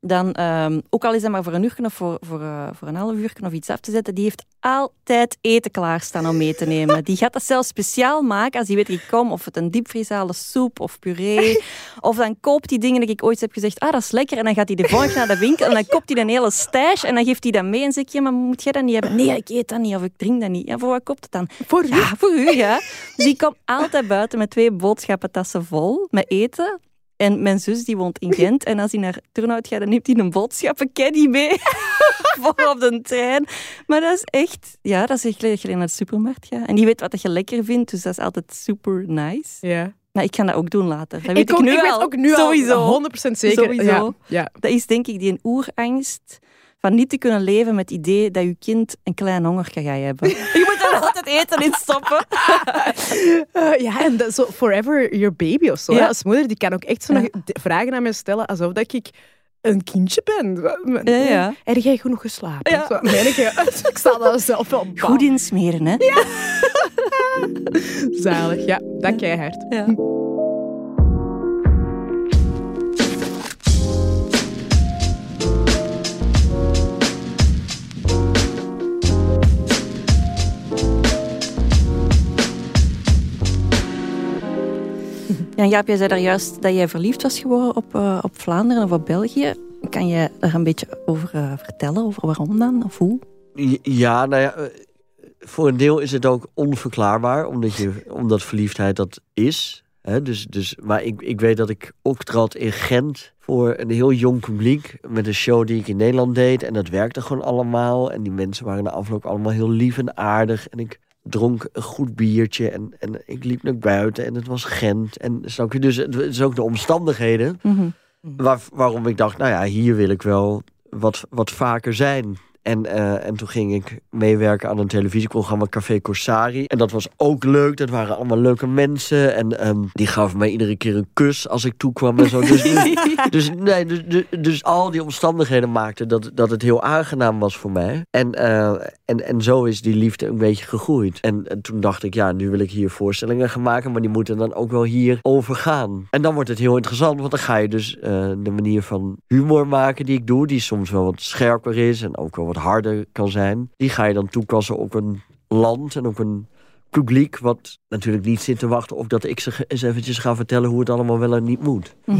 Speaker 1: dan, ehm, ook al is dat maar voor een uur of voor, voor, eh, voor een half uur of iets af te zetten, die heeft altijd eten klaarstaan om mee te nemen. Die gaat dat zelfs speciaal maken als die weet ik kom, of het een diepvrieshalen soep of puree. Of dan koopt die dingen dat ik ooit heb gezegd, ah, dat is lekker. En dan gaat hij de volgende naar de winkel en dan koopt hij een hele stash en dan geeft hij dat mee en zeg ik, ja, maar moet jij dat niet hebben? Nee, ik eet dat niet of ik drink dat niet. Ja, voor wat koopt het dan?
Speaker 2: Voor
Speaker 1: Ja, voor u, ja. Dus ik kom altijd buiten met twee boodschappentassen vol met eten. En mijn zus die woont in Gent. En als hij naar Turnhout gaat, dan neemt hij een boodschappencaddy mee. (laughs) voor op de trein. Maar dat is echt... Ja, dat is echt dat je naar de supermarkt gaat. En die weet wat je lekker vindt. Dus dat is altijd super nice.
Speaker 2: Ja.
Speaker 1: Maar ik ga dat ook doen later. Dat weet ik,
Speaker 2: ook,
Speaker 1: nu
Speaker 2: ik
Speaker 1: al.
Speaker 2: weet ook nu
Speaker 1: Sowieso.
Speaker 2: al 100% zeker.
Speaker 1: Sowieso.
Speaker 2: Ja. ja.
Speaker 1: Dat is denk ik die een oerangst van niet te kunnen leven met het idee dat je kind een klein hongertje gaat hebben. (laughs) je moet er altijd eten in stoppen. (laughs)
Speaker 2: Eh, ja, en dat, zo forever your baby of zo.
Speaker 1: Ja.
Speaker 2: Als moeder, die kan ook echt zo
Speaker 1: Ja.
Speaker 2: nog d- vragen aan mij stellen alsof dat ik een kindje ben.
Speaker 1: Ja, ja.
Speaker 2: Heb jij genoeg geslapen?
Speaker 1: Ja.
Speaker 2: Zo, ik, (laughs) ik sta daar zelf wel bang.
Speaker 1: Goed insmeren, hè?
Speaker 2: Zalig, ja. Dat keihard.
Speaker 1: Ja. Ja, Jaap, jij zei daar juist dat jij verliefd was geworden op, eh, op Vlaanderen of op België. Kan je er een beetje over eh, vertellen? Over waarom dan? Of hoe?
Speaker 4: Ja, nou ja, eh, voor een deel is het ook onverklaarbaar, omdat, je, omdat verliefdheid dat is. Dus, dus, maar ik, ik weet dat ik optrad in Gent voor een heel jong publiek met een show die ik in Nederland deed. En dat werkte gewoon allemaal. En die mensen waren na afloop allemaal heel lief en aardig. En ik dronk een goed biertje en, en ik liep naar buiten en het was Gent. En snap je, dus het is ook de omstandigheden
Speaker 1: Mhm.
Speaker 4: waar, waarom ik dacht, nou ja, hier wil ik wel wat, wat vaker zijn. En, eh, en toen ging ik meewerken aan een televisieprogramma Café Corsari. En dat was ook leuk. Dat waren allemaal leuke mensen. En ehm, die gaven mij iedere keer een kus als ik toekwam en zo. Dus, (laughs) dus, nee, dus, dus, dus al die omstandigheden maakten dat, dat het heel aangenaam was voor mij. En, eh, en, en zo is die liefde een beetje gegroeid. En, en toen dacht ik, ja, nu wil ik hier voorstellingen gaan maken. Maar die moeten dan ook wel hier overgaan. En dan wordt het heel interessant. Want dan ga je dus eh, de manier van humor maken die ik doe. Die soms wel wat scherper is en ook wel wat harder kan zijn. Die ga je dan toepassen op een land en op een publiek... wat natuurlijk niet zit te wachten op dat ik ze eens eventjes ga vertellen... hoe het allemaal wel en niet moet. (laughs)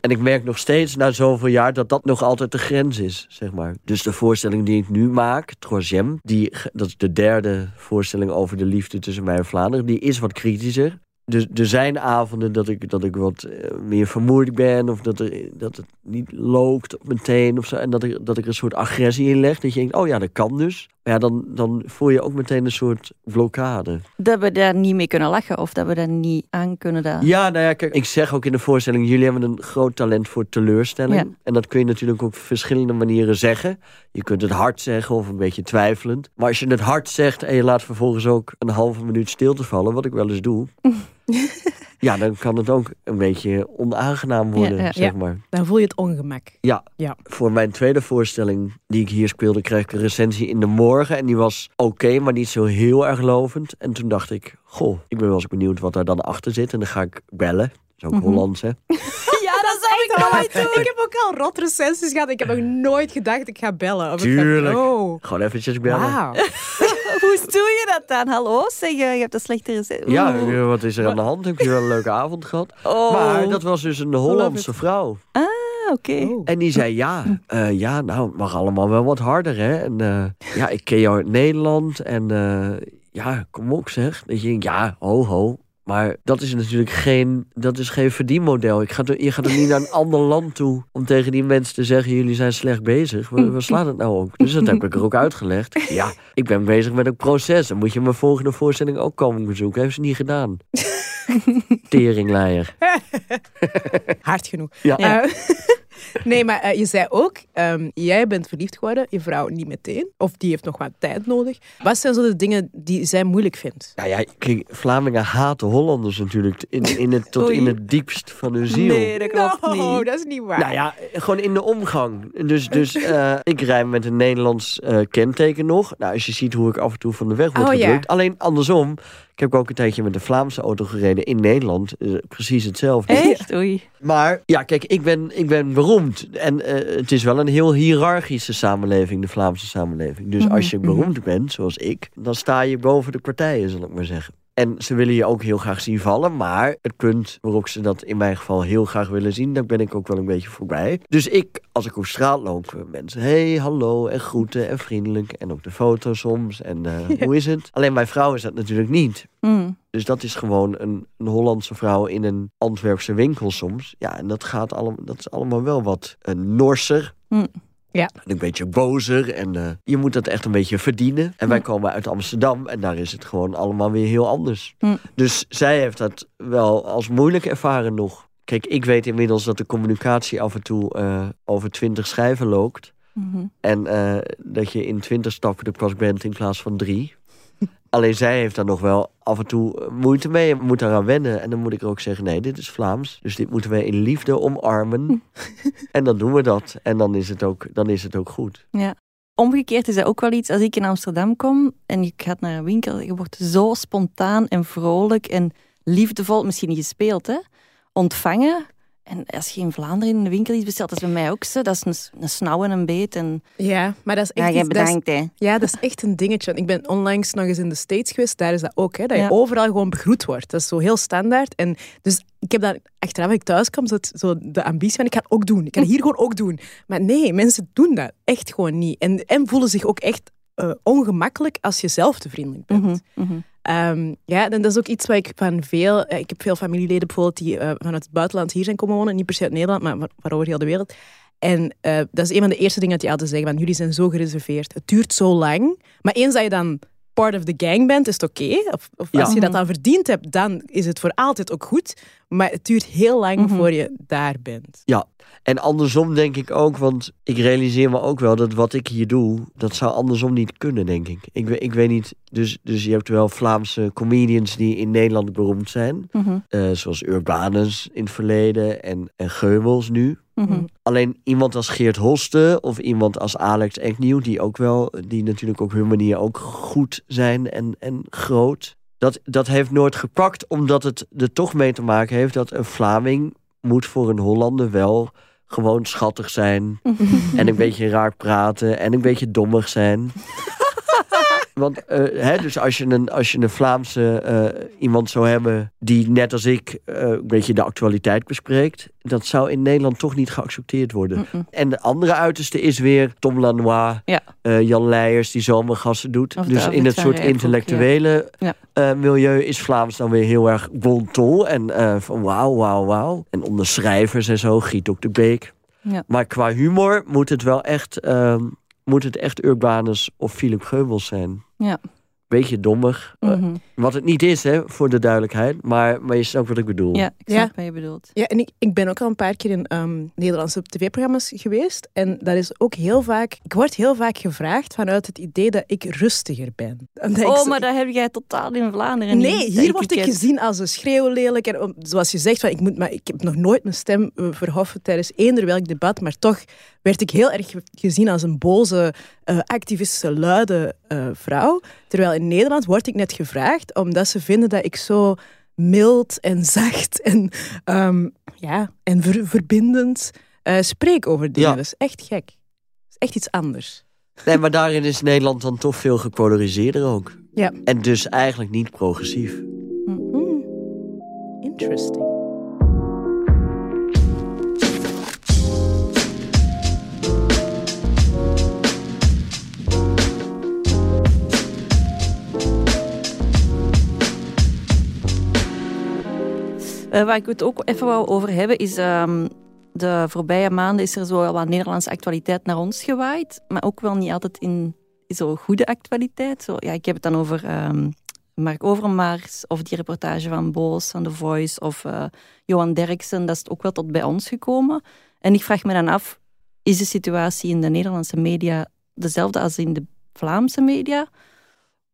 Speaker 4: En ik merk nog steeds na zoveel jaar dat dat nog altijd de grens is, zeg maar. Dus de voorstelling die ik nu maak, Troisième... Die, dat is de derde voorstelling over de liefde tussen mij en Vlaanderen... die is wat kritischer. Dus er zijn avonden dat ik, dat ik wat eh, meer vermoeid ben... of dat, er, dat het niet loopt meteen of zo... en dat ik, dat ik een soort agressie in leg. Dat je denkt, oh ja, dat kan dus. Ja, dan, dan voel je ook meteen een soort blokkade.
Speaker 1: Dat we daar niet mee kunnen lachen of dat we daar niet aan kunnen. Dat...
Speaker 4: Ja, nou ja, kijk, ik zeg ook in de voorstelling... jullie hebben een groot talent voor teleurstelling.
Speaker 1: Ja.
Speaker 4: En dat kun je natuurlijk op verschillende manieren zeggen. Je kunt het hard zeggen of een beetje twijfelend. Maar als je het hard zegt en je laat vervolgens ook een halve minuut stil te vallen... wat ik wel eens doe... (laughs) (laughs) ja, dan kan het ook een beetje onaangenaam worden,
Speaker 1: Ja, ja.
Speaker 4: zeg maar.
Speaker 2: Dan voel je het ongemak.
Speaker 4: Ja,
Speaker 2: Ja.
Speaker 4: voor mijn tweede voorstelling die ik hier speelde... kreeg ik een recensie in de morgen. En die was oké, maar niet zo heel erg lovend. En toen dacht ik, goh, ik ben wel eens benieuwd wat daar dan achter zit. En dan ga ik bellen. Dat is ook Hollands, hè? (laughs)
Speaker 2: Ik nooit doen. Ik heb ook al rot recensies gehad. Ik heb nog nooit gedacht ik ga bellen. Of ik ga-
Speaker 4: Tuurlijk.
Speaker 2: Oh.
Speaker 4: Gewoon eventjes bellen.
Speaker 2: Wauw. (laughs)
Speaker 1: Hoe doe je dat dan? Hallo, zeg je, je hebt een slechte recept.
Speaker 4: Ja, eh, wat is er aan de hand? Heb je wel een leuke avond gehad? (laughs)
Speaker 1: Oh.
Speaker 4: Maar dat was dus een Hollandse vrouw.
Speaker 1: Ah, oké.
Speaker 2: Oh.
Speaker 4: En die zei, ja, (laughs) eh, ja, nou, het mag allemaal wel wat harder, hè. En eh, ja, ik ken jou uit Nederland. En eh, ja, kom op zeg. Dat je denkt, ja, ho, ho. Maar dat is natuurlijk geen, dat is geen verdienmodel. Ik ga toch- je gaat er niet naar een ander land toe om tegen die mensen te zeggen: jullie zijn slecht bezig. Waar, waar slaat het nou op? Dus dat heb ik er ook uitgelegd. Ja, ik ben bezig met een proces. Dan moet je mijn volgende voorstelling ook komen bezoeken. Heeft ze niet gedaan. (laughs) Teringleier.
Speaker 2: Hard genoeg.
Speaker 4: Ja.
Speaker 2: Eh, (laughs) nee, maar eh, je zei ook, ehm, jij bent verliefd geworden, je vrouw niet meteen. Of die heeft nog wat tijd nodig. Wat zijn zo de dingen die zij moeilijk vindt?
Speaker 4: Nou ja, kijk, Vlamingen haten Hollanders natuurlijk in, in het, tot in het diepst van hun ziel.
Speaker 1: Nee, dat klopt
Speaker 2: No,
Speaker 1: niet.
Speaker 2: dat is niet waar.
Speaker 4: Nou ja, gewoon in de omgang. Dus, dus (laughs) eh, ik rij met een Nederlands eh, kenteken nog. Nou, als je ziet hoe ik af en toe van de weg word
Speaker 2: Oh, ja.
Speaker 4: gedrukt. Alleen andersom. Ik heb ook een tijdje met een Vlaamse auto gereden in Nederland. Eh, precies hetzelfde.
Speaker 1: Echt? Oei.
Speaker 4: Maar ja, kijk, ik ben, ik ben beroemd. En eh, het is wel een heel hiërarchische samenleving, de Vlaamse samenleving. Dus als je beroemd bent, zoals ik, dan sta je boven de partijen, zal ik maar zeggen. En ze willen je ook heel graag zien vallen. Maar het punt waarop ze dat in mijn geval heel graag willen zien, daar ben ik ook wel een beetje voorbij. Dus ik, als ik op straat loop, eh, mensen, hey, hallo en groeten en vriendelijk. En ook de foto soms. En eh, (laughs) hoe is het? Alleen mijn vrouw is dat natuurlijk niet.
Speaker 1: Mm.
Speaker 4: Dus dat is gewoon een, een Hollandse vrouw in een Antwerpse winkel soms. Ja, en dat, gaat allemaal, dat is allemaal wel wat uh, norser.
Speaker 1: Hm.
Speaker 2: Ja.
Speaker 4: En een beetje bozer. En eh, je moet dat echt een beetje verdienen. En wij komen uit Amsterdam en daar is het gewoon allemaal weer heel anders.
Speaker 1: Hm.
Speaker 4: Dus zij heeft dat wel als moeilijk ervaren nog. Kijk, ik weet inmiddels dat de communicatie af en toe eh, over twintig schijven loopt.
Speaker 1: Mhm.
Speaker 4: En eh, dat je in twintig stappen er pas bent in plaats van drie. Alleen zij heeft daar nog wel af en toe moeite mee moet daaraan wennen. En dan moet ik er ook zeggen, nee, dit is Vlaams. Dus dit moeten wij in liefde omarmen. (laughs) en dan doen we dat. En dan is het ook, dan is het ook goed.
Speaker 1: Ja. Omgekeerd is dat ook wel iets, als ik in Amsterdam kom en je gaat naar een winkel, je wordt zo spontaan en vrolijk en liefdevol, misschien niet gespeeld, hè, ontvangen. En als je in Vlaanderen in de winkel iets bestelt, dat is bij mij ook zo. Dat is een, een snauw en een beet. En
Speaker 2: Ja, maar dat is
Speaker 1: ja,
Speaker 2: echt,
Speaker 1: jij
Speaker 2: dat is-
Speaker 1: bedankt, hè.
Speaker 2: ja, dat is echt een dingetje. Ik ben onlangs nog eens in de States geweest. Daar is dat ook, hè, dat je
Speaker 1: Ja.
Speaker 2: overal gewoon begroet wordt. Dat is zo heel standaard. En dus ik heb dan achteraf, als ik thuis kwam, het- zo de ambitie van ik ga het ook doen. Ik ga het hier gewoon ook doen. Maar nee, mensen doen dat echt gewoon niet. En, en voelen zich ook echt eh, ongemakkelijk als je zelf te vriendelijk bent.
Speaker 1: Mhm, mhm.
Speaker 2: Ehm, ja, en dat is ook iets wat ik van veel... eh, Ik heb veel familieleden bijvoorbeeld die eh, vanuit het buitenland hier zijn komen wonen. Niet per se uit Nederland, maar waar over heel de wereld. En eh, dat is een van de eerste dingen dat die altijd zeggen. Van, jullie zijn zo gereserveerd. Het duurt zo lang. Maar eens dat je dan part of the gang bent, is het oké. Of, of
Speaker 4: Ja.
Speaker 2: als je dat dan verdiend hebt, dan is het voor altijd ook goed. Maar het duurt heel lang
Speaker 1: Mhm.
Speaker 2: voor je daar bent.
Speaker 4: En andersom denk ik ook, want ik realiseer me ook wel dat wat ik hier doe, dat zou andersom niet kunnen, denk ik. Ik, ik weet niet, dus, dus je hebt wel Vlaamse comedians die in Nederland beroemd zijn.
Speaker 1: Mhm,
Speaker 4: eh, zoals Urbanus in het verleden en, en Geubels nu.
Speaker 1: mhm.
Speaker 4: Alleen iemand als Geert Hoste of iemand als Alex Eknieuw, die ook wel, die natuurlijk op hun manier ook goed zijn en, en groot. Dat, dat heeft nooit gepakt, omdat het er toch mee te maken heeft dat een Vlaming moet voor een Hollander wel gewoon schattig zijn. (laughs) En een beetje raar praten en een beetje dommig zijn. Want eh, hè, dus als je een, als je een Vlaamse eh, iemand zou hebben die net als ik eh, een beetje de actualiteit bespreekt, dat zou in Nederland toch niet geaccepteerd worden. En de andere uiterste is weer Tom Lanois,
Speaker 1: Ja.
Speaker 4: Jan Leijers, die zomergassen doet.
Speaker 1: Of
Speaker 4: dus in het soort intellectuele
Speaker 1: ja.
Speaker 4: milieu is Vlaams dan weer heel erg bon ton. En van wauw, wauw, wauw. En onder schrijvers en zo, Giet ook de Beek.
Speaker 1: Ja.
Speaker 4: Maar qua humor moet het wel echt, ehm, moet het echt Urbanus of Philip Geubels zijn.
Speaker 1: Ja.
Speaker 4: Beetje dommig. Eh,
Speaker 1: Mhm.
Speaker 4: wat het niet is, hè, voor de duidelijkheid. Maar, maar je snapt wat ik bedoel.
Speaker 1: Ja, ik
Speaker 2: Ja.
Speaker 1: snap wat je bedoelt.
Speaker 2: Ja, en ik, ik ben ook al een paar keer in ehm, Nederlandse tv-programma's geweest. En dat is ook heel vaak... Ik word heel vaak gevraagd vanuit het idee dat ik rustiger ben. (laughs) Ik
Speaker 1: Oh,
Speaker 2: zo-
Speaker 1: maar dat heb jij totaal in Vlaanderen
Speaker 2: Nee,
Speaker 1: niet.
Speaker 2: hier word ik gezien als een schreeuwlelijk. En zoals je zegt, van, ik, moet, maar ik heb nog nooit mijn stem verhoffen tijdens eender welk debat. Maar toch werd ik heel erg ge- gezien als een boze, eh, activistische, luide eh, vrouw. Terwijl in Nederland word ik net gevraagd omdat ze vinden dat ik zo mild en (laughs) zacht en, ehm, ja, en ver- verbindend eh, spreek over dingen.
Speaker 4: Ja.
Speaker 2: Dat is echt gek. Dat is echt iets anders.
Speaker 4: Nee, maar daarin is Nederland dan toch veel gepolariseerder ook.
Speaker 2: Ja.
Speaker 4: En dus eigenlijk niet progressief.
Speaker 2: Hmm. Interesting.
Speaker 1: Waar ik het ook even wou over hebben, is ehm, de voorbije maanden is er zo wat Nederlandse actualiteit naar ons gewaaid. Maar ook wel niet altijd in zo goede actualiteit. Zo, ja, ik heb het dan over ehm, Mark Overmars of die reportage van Boos van The Voice of eh, Johan Derksen. Dat is ook wel tot bij ons gekomen. En ik vraag me dan af, is de situatie in de Nederlandse media dezelfde als in de Vlaamse media?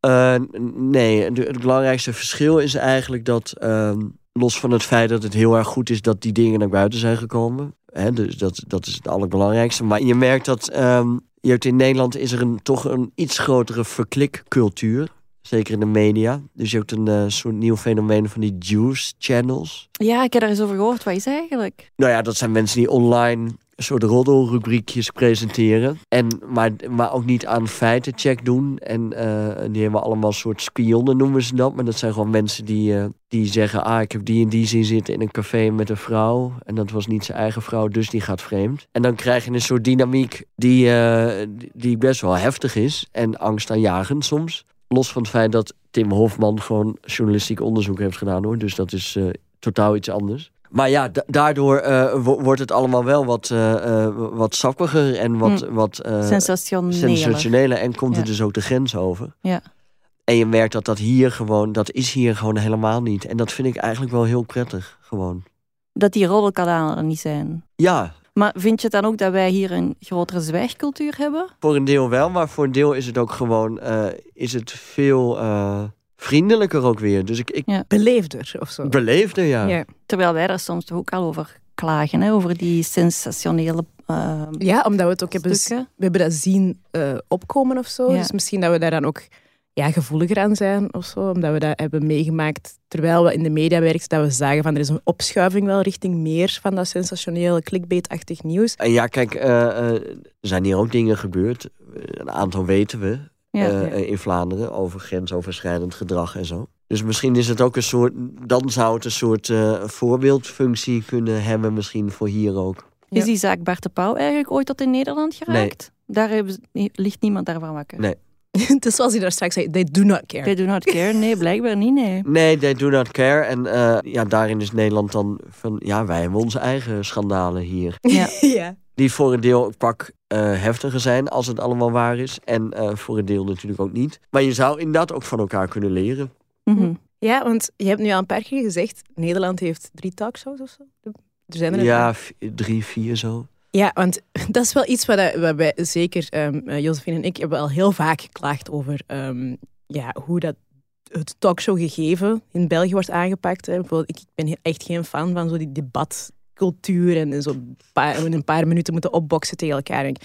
Speaker 4: Eh, nee, het belangrijkste verschil is eigenlijk dat, ehm, los van het feit dat het heel erg goed is dat die dingen naar buiten zijn gekomen. Hè, dus dat, dat is het allerbelangrijkste. Maar je merkt dat ehm, je hebt in Nederland is er een, toch een iets grotere verklikcultuur. Zeker in de media. Dus je hebt een eh, soort nieuw fenomeen van die juice channels.
Speaker 1: Ja, ik heb daar eens over gehoord. Wat is eigenlijk?
Speaker 4: Nou ja, dat zijn mensen die online een soort roddelrubriekjes presenteren. En, maar, maar ook niet aan feitencheck doen. En eh, die hebben allemaal een soort spionnen, noemen ze dat. Maar dat zijn gewoon mensen die, eh, die zeggen... ah, ik heb die en die zien zitten in een café met een vrouw. En dat was niet zijn eigen vrouw, dus die gaat vreemd. En dan krijg je een soort dynamiek die, eh, die best wel heftig is. En angstaanjagend soms. Los van het feit dat Tim Hofman gewoon journalistiek onderzoek heeft gedaan hoor. Dus dat is totaal iets anders. Maar ja, da- daardoor eh, wo- wordt het allemaal wel wat, eh, eh, wat sappiger en wat, wat eh,
Speaker 1: Sensationeel.
Speaker 4: sensationeler. En komt er
Speaker 1: Ja.
Speaker 4: dus ook de grens over.
Speaker 1: Ja.
Speaker 4: En je merkt dat dat hier gewoon, dat is hier gewoon helemaal niet. En dat vind ik eigenlijk wel heel prettig, gewoon.
Speaker 1: Dat die roddelkanalen er niet zijn.
Speaker 4: Ja,
Speaker 1: Maar vind je het dan ook dat wij hier een grotere zwijgcultuur hebben?
Speaker 4: voor een deel wel, maar voor een deel is het ook gewoon, is het veel vriendelijker ook weer. Dus ik, ik
Speaker 2: Beleefder of zo.
Speaker 4: beleefde, ja.
Speaker 2: Ja.
Speaker 1: Terwijl wij daar soms toch ook al over klagen, hè? over die sensationele eh,
Speaker 2: Ja, omdat we het ook hebben, we hebben dat zien eh, opkomen of zo.
Speaker 1: Ja.
Speaker 2: Dus misschien dat we daar dan ook ja, gevoeliger aan zijn of zo. Omdat we dat hebben meegemaakt terwijl we in de media werken. Dat we zagen van er is een opschuiving wel richting meer van dat sensationele clickbait-achtig nieuws.
Speaker 4: En ja, kijk, eh, eh, er zijn hier ook dingen gebeurd. Een aantal weten we
Speaker 1: Ja.
Speaker 4: eh, in Vlaanderen over grensoverschrijdend gedrag en zo. Dus misschien is het ook een soort, dan zou het een soort eh, voorbeeldfunctie kunnen hebben, misschien voor hier ook.
Speaker 1: Is die zaak Bart de Pauw eigenlijk ooit tot in Nederland geraakt? Daar hebben ze- ligt niemand daarvan wakker.
Speaker 4: Nee. (laughs)
Speaker 2: Het is zoals hij daar straks zei, they do not care.
Speaker 1: They do not care. Nee, blijkbaar niet, nee. (laughs)
Speaker 4: Nee, they do not care. En eh, ja, daarin is Nederland dan van, ja, wij hebben onze eigen schandalen hier.
Speaker 1: Ja. (laughs)
Speaker 2: ja.
Speaker 4: Die voor een deel pak eh, heftiger zijn als het allemaal waar is. En eh, voor een deel natuurlijk ook niet. Maar je zou inderdaad ook van elkaar kunnen leren.
Speaker 1: Mhm.
Speaker 2: Ja, want je hebt nu al een paar keer gezegd, Nederland heeft drie talkshows of zo. Er zijn er
Speaker 4: Ja, drie, vier zo.
Speaker 2: Ja, want (laughs) dat is wel iets wat, wat wij zeker, ehm eh, Josephine en ik, hebben al heel vaak geklaagd over ehm, ja, hoe dat het talkshow-gegeven in België wordt aangepakt. Hè. Bijvoorbeeld, ik ben echt geen fan van zo die debatcultuur en zo een paar, in een paar minuten moeten opboksen tegen elkaar. En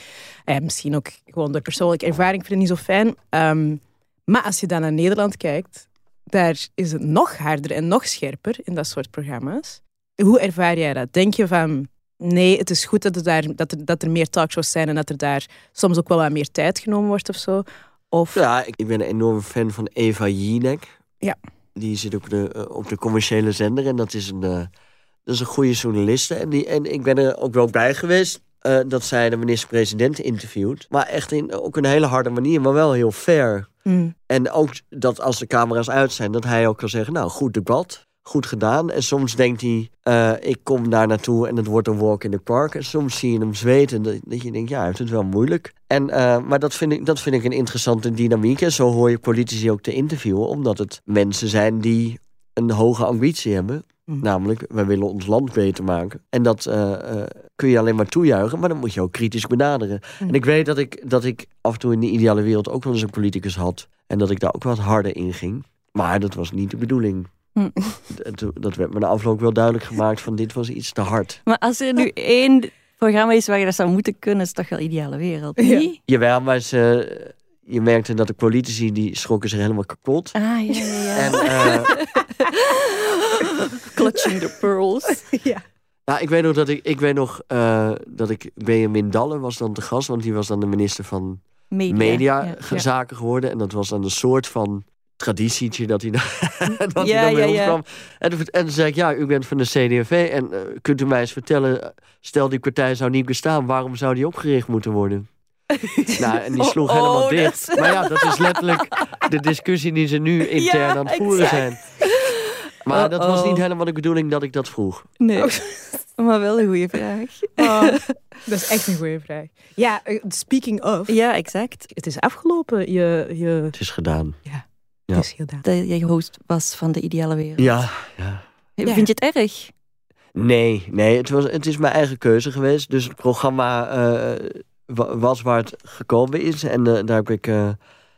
Speaker 2: eh, misschien ook gewoon door persoonlijke ervaring vind ik het niet zo fijn. Ehm, maar als je dan naar Nederland kijkt, daar is het nog harder en nog scherper in dat soort programma's. Hoe ervaar jij dat? Denk je van, nee, het is goed dat er, daar, dat er, dat er meer talkshows zijn en dat er daar soms ook wel wat meer tijd genomen wordt of zo? Of,
Speaker 4: Ja, ik, ik ben een enorme fan van Eva Jinek.
Speaker 2: Ja.
Speaker 4: Die zit op de, eh, op de commerciële zender en dat is een, eh, dat is een goede journaliste. En, die, en ik ben er ook wel bij geweest eh, dat zij de minister-president interviewt. Maar echt in ook een hele harde manier, maar wel heel fair.
Speaker 2: Mm,
Speaker 4: En ook dat als de camera's uit zijn, dat hij ook kan zeggen: Nou, goed debat, goed gedaan. En soms denkt hij: eh, Ik kom daar naartoe en het wordt een walk in the park. En soms zie je hem zweten. Dat, dat je denkt: Ja, hij heeft het wel moeilijk. En, eh, maar dat vind, ik, dat vind ik een interessante dynamiek. En zo hoor je politici ook te interviewen, omdat het mensen zijn die een hoge ambitie hebben.
Speaker 2: Mhm.
Speaker 4: Namelijk, wij willen ons land beter maken. En dat eh, kun je alleen maar toejuichen, maar dan moet je ook kritisch benaderen.
Speaker 2: Mhm.
Speaker 4: En ik weet dat ik, dat ik af en toe in de ideale wereld ook wel eens een politicus had. En dat ik daar ook wat harder in ging. Maar dat was niet de bedoeling. (laughs)
Speaker 1: Hm.
Speaker 4: Dat, dat werd me na afloop wel duidelijk gemaakt van dit was iets te hard.
Speaker 1: Maar als er nu één programma is waar je dat zou moeten kunnen, is het toch wel ideale wereld,
Speaker 2: Ja.
Speaker 4: Jawel, maar ze, je merkte dat de politici die schrokken zich helemaal kapot.
Speaker 1: Ah, ja, ja, ja.
Speaker 4: En eh, (laughs)
Speaker 1: Clutching the pearls. (laughs)
Speaker 2: ja.
Speaker 4: nou, ik weet nog dat ik, ik weet nog eh, dat ik Benjamin Dalle was dan te gast, want die was dan de minister van
Speaker 1: Media.
Speaker 4: media
Speaker 1: ja.
Speaker 4: ge- zaken geworden. En dat was dan een soort van traditietje dat hij dan, (laughs) dat
Speaker 1: Ja,
Speaker 4: hij dan bij
Speaker 1: ja,
Speaker 4: ons
Speaker 1: ja.
Speaker 4: kwam. En, en toen zei ik, ja, u bent van de CD&V en eh, kunt u mij eens vertellen, stel die partij zou niet bestaan, waarom zou die opgericht moeten worden? (laughs) nou, en die sloeg
Speaker 1: Oh,
Speaker 4: helemaal
Speaker 1: oh,
Speaker 4: dicht.
Speaker 1: dat-
Speaker 4: Maar ja, dat is letterlijk de discussie die ze nu (laughs) intern
Speaker 1: Ja,
Speaker 4: aan het voeren
Speaker 1: exact.
Speaker 4: zijn. Maar dat was niet helemaal de bedoeling dat ik dat vroeg.
Speaker 1: Nee, (laughs) maar wel een goede vraag.
Speaker 2: Oh, dat is echt een goede vraag. Ja, eh, speaking of,
Speaker 1: Ja, exact.
Speaker 2: het is afgelopen. Je, je
Speaker 4: Het is gedaan. Ja.
Speaker 2: het is gedaan.
Speaker 1: Dat je host was van de ideale wereld.
Speaker 4: Ja, ja.
Speaker 2: Ja.
Speaker 1: Vind je het erg?
Speaker 4: Nee, nee het, was, het is mijn eigen keuze geweest. Dus het programma eh, was waar het gekomen is. En eh, daar heb ik eh,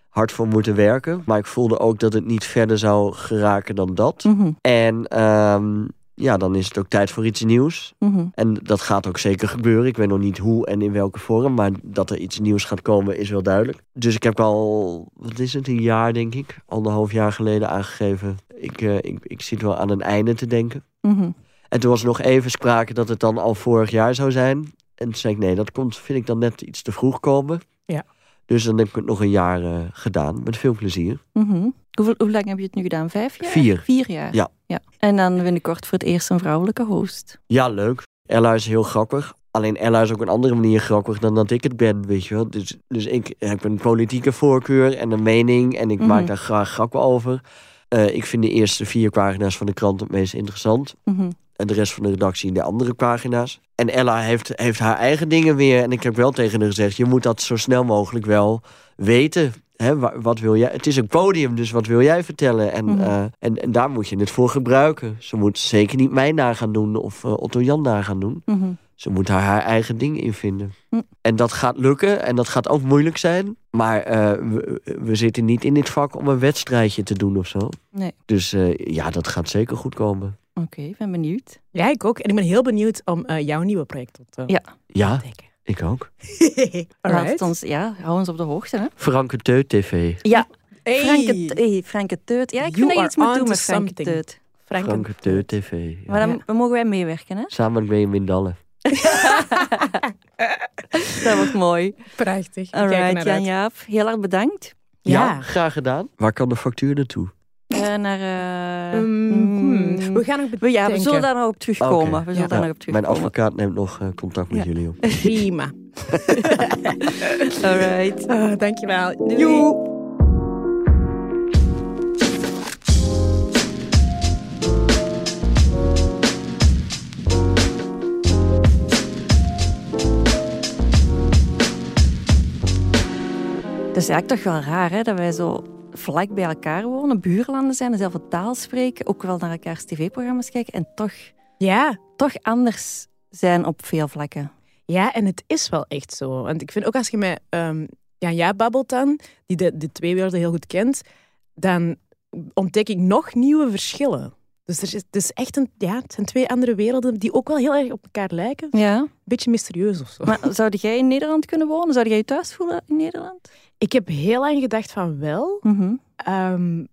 Speaker 4: hard voor moeten werken. Maar ik voelde ook dat het niet verder zou geraken dan dat.
Speaker 1: Mhm,
Speaker 4: En ehm, ja, dan is het ook tijd voor iets nieuws.
Speaker 1: mhm.
Speaker 4: En dat gaat ook zeker gebeuren. Ik weet nog niet hoe en in welke vorm. Maar dat er iets nieuws gaat komen is wel duidelijk. Dus ik heb al, wat is het, een jaar denk ik. Anderhalf jaar geleden aangegeven. Ik, eh, ik, ik zit wel aan een einde te denken.
Speaker 1: mhm.
Speaker 4: En toen was nog even sprake dat het dan al vorig jaar zou zijn. En toen zei ik, nee, dat komt, vind ik dan net iets te vroeg komen.
Speaker 2: Ja.
Speaker 4: Dus dan heb ik het nog een jaar eh, gedaan, met veel plezier.
Speaker 1: Mhm. Hoeveel, hoe lang heb je het nu gedaan? Vijf jaar?
Speaker 4: Vier.
Speaker 1: Vier jaar?
Speaker 4: Ja.
Speaker 1: ja. En dan binnenkort voor het eerst een vrouwelijke host.
Speaker 4: Ja, leuk. Ella is heel grappig. Alleen Ella is ook een andere manier grappig dan dat ik het ben, weet je wel. Dus, dus ik heb een politieke voorkeur en een mening en ik
Speaker 1: Mhm.
Speaker 4: maak daar graag grappen over. Eh, ik vind de eerste vier pagina's van de krant het meest interessant.
Speaker 1: Mhm.
Speaker 4: En de rest van de redactie de andere pagina's. En Ella heeft, heeft haar eigen dingen weer. En ik heb wel tegen haar gezegd: je moet dat zo snel mogelijk wel weten. Hè, wa- wat wil jij? Het is een podium, dus wat wil jij vertellen? En,
Speaker 1: Mhm.
Speaker 4: eh, en, en daar moet je het voor gebruiken. Ze moet zeker niet mij na gaan doen of eh, Otto Jan na gaan doen.
Speaker 1: Mhm.
Speaker 4: Ze moet daar haar eigen ding in vinden.
Speaker 1: Hm.
Speaker 4: En dat gaat lukken en dat gaat ook moeilijk zijn. Maar eh, we, we zitten niet in dit vak om een wedstrijdje te doen of zo.
Speaker 1: Nee.
Speaker 4: Dus ja, dat gaat zeker goed komen.
Speaker 1: Oké, ik ben benieuwd.
Speaker 2: Ja, ik ook. En ik ben heel benieuwd om eh, jouw nieuwe project op te
Speaker 1: Ja.
Speaker 4: Ja,
Speaker 2: ontdekken.
Speaker 4: ik ook. (laughs)
Speaker 1: Laat het ons, ja, hou ons op de hoogte. Hè?
Speaker 4: Franke Teut TV.
Speaker 1: Ja,
Speaker 2: Hey.
Speaker 1: Franke, hey, Franke Teut. Ja, ik
Speaker 2: You
Speaker 1: vind dat je iets moet doen met Franke
Speaker 2: something.
Speaker 1: Teut.
Speaker 2: Franke.
Speaker 4: Franke Teut TV. ja.
Speaker 1: Maar dan
Speaker 2: Ja.
Speaker 1: mogen wij meewerken, hè? (laughs)
Speaker 4: Samen met Benjamin Dalle. (laughs)
Speaker 1: Dat wordt mooi.
Speaker 2: Prachtig. Ik kijk er
Speaker 1: Alright,
Speaker 2: naar
Speaker 1: Jan
Speaker 2: uit.
Speaker 1: Jaap. Heel erg bedankt.
Speaker 2: Ja.
Speaker 4: graag gedaan. Waar kan de factuur naartoe?
Speaker 1: Eh, naar...
Speaker 2: hmm. We gaan nog
Speaker 1: we, ja, we zullen daar nog op terugkomen. We zullen
Speaker 2: Ja.
Speaker 1: daar nog op
Speaker 4: Mijn
Speaker 1: terugkomen.
Speaker 4: advocaat neemt nog eh, contact met
Speaker 2: Ja.
Speaker 4: jullie op. (laughs)
Speaker 2: Prima. (laughs)
Speaker 1: Alright.
Speaker 2: Ah, dankjewel.
Speaker 1: Doei.
Speaker 2: Joe.
Speaker 1: Dat is eigenlijk toch wel raar, hè? Dat wij zo vlak bij elkaar wonen, buurlanden zijn, dezelfde taal spreken, ook wel naar elkaars tv-programma's kijken en toch,
Speaker 2: Ja,
Speaker 1: toch anders zijn op veel vlakken.
Speaker 2: Ja, en het is wel echt zo. Want ik vind ook als je met ehm Jan Ja babbelt dan, die de, de twee werelden heel goed kent, dan ontdek ik nog nieuwe verschillen. Dus er is, het is echt een, ja, het zijn twee andere werelden die ook wel heel erg op elkaar lijken. Een
Speaker 1: Ja,
Speaker 2: beetje mysterieus of zo.
Speaker 1: maar zou jij in Nederland kunnen wonen? Zou jij je thuis voelen in Nederland?
Speaker 2: Ik heb heel lang gedacht van wel,
Speaker 1: Mhm.
Speaker 2: ehm,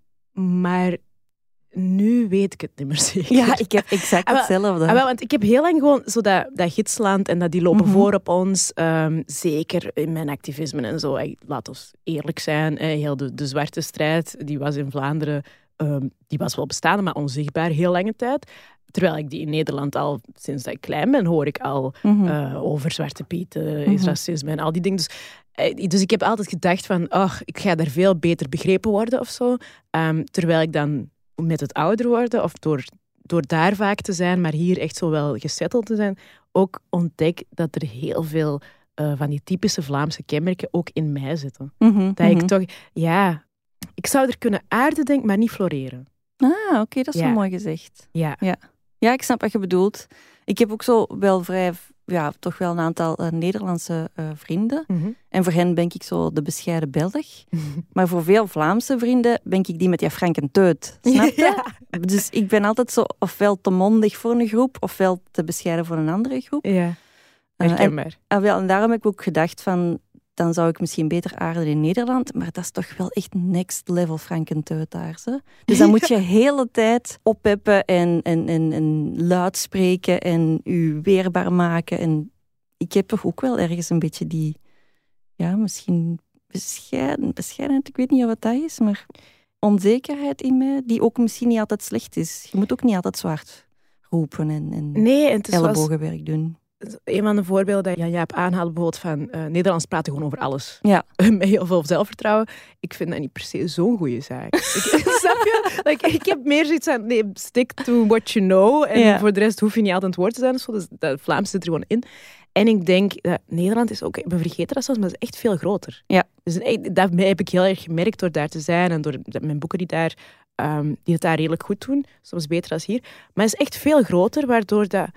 Speaker 2: maar nu weet ik het niet meer (laughs) zeker.
Speaker 1: Ja, ik heb exact
Speaker 2: Ah,
Speaker 1: hetzelfde.
Speaker 2: Ah, wel, want ik heb heel lang gewoon zo dat, dat gidsland en dat die lopen
Speaker 1: Mhm.
Speaker 2: voor op ons. ehm, zeker in mijn activisme en zo. Ey, laat ons eerlijk zijn. eh, heel de, de zwarte strijd, die was in Vlaanderen, ehm, die was wel bestaande, maar onzichtbaar heel lange tijd. Terwijl ik die in Nederland al, sinds dat ik klein ben, hoor ik al
Speaker 1: Mhm.
Speaker 2: eh, over Zwarte Pieten, is
Speaker 1: Mhm.
Speaker 2: racisme en al die dingen. Dus, dus ik heb altijd gedacht van, ach, ik ga daar veel beter begrepen worden of zo. Ehm, terwijl ik dan met het ouder worden of door, door daar vaak te zijn, maar hier echt zo wel gesetteld te zijn, ook ontdek dat er heel veel eh, van die typische Vlaamse kenmerken ook in mij zitten.
Speaker 1: Mhm,
Speaker 2: Dat ik
Speaker 1: mhm.
Speaker 2: toch, ja, ik zou er kunnen aarden, denk maar niet floreren.
Speaker 1: Ah, oké, dat is
Speaker 2: Ja.
Speaker 1: wel mooi gezegd.
Speaker 2: Ja.
Speaker 1: Ja, ik snap wat je bedoelt. Ik heb ook zo wel vrij, ja, toch wel een aantal eh, Nederlandse eh, vrienden.
Speaker 2: Mhm.
Speaker 1: En voor hen ben ik zo de bescheiden Belg. (laughs) Maar voor veel Vlaamse vrienden ben ik die met die Frank en Teut. Snap je? (laughs) Dus ik ben altijd zo ofwel te mondig voor een groep, ofwel te bescheiden voor een andere groep.
Speaker 2: Ja,
Speaker 1: Eh, en,
Speaker 2: herkenbaar.
Speaker 1: ah, wel, en daarom heb ik ook gedacht van, dan zou ik misschien beter aarden in Nederland. Maar dat is toch wel echt next level Frank en Teut daar. Ze. Dus dan moet je de (laughs) hele tijd oppeppen en, en, en, en luid spreken en je weerbaar maken. En ik heb toch ook wel ergens een beetje die, ja, misschien bescheiden, bescheidenheid, ik weet niet wat dat is, maar onzekerheid in mij, die ook misschien niet altijd slecht is. Je moet ook niet altijd zo hard roepen en, en
Speaker 2: Nee, en
Speaker 1: ellebogenwerk doen.
Speaker 2: Een van de voorbeelden dat Jaap aanhaalt, bijvoorbeeld van eh, Nederlands praten gewoon over alles.
Speaker 1: Ja.
Speaker 2: Met heel veel zelfvertrouwen. Ik vind dat niet per se zo'n goede zaak. (laughs) ik, (laughs) snap je? Like, ik heb meer zoiets aan, nee, stick to what you know. En
Speaker 1: Ja.
Speaker 2: voor de rest hoef je niet altijd aan het woord te zijn. Zo. Dus dat Vlaams zit er gewoon in. En ik denk, dat Nederland is ook, we vergeten dat soms, maar het is echt veel groter.
Speaker 1: Ja.
Speaker 2: Dus dat heb ik heel erg gemerkt door daar te zijn en door mijn boeken die, daar, ehm, die het daar redelijk goed doen. Soms beter dan hier. Maar het is echt veel groter, waardoor dat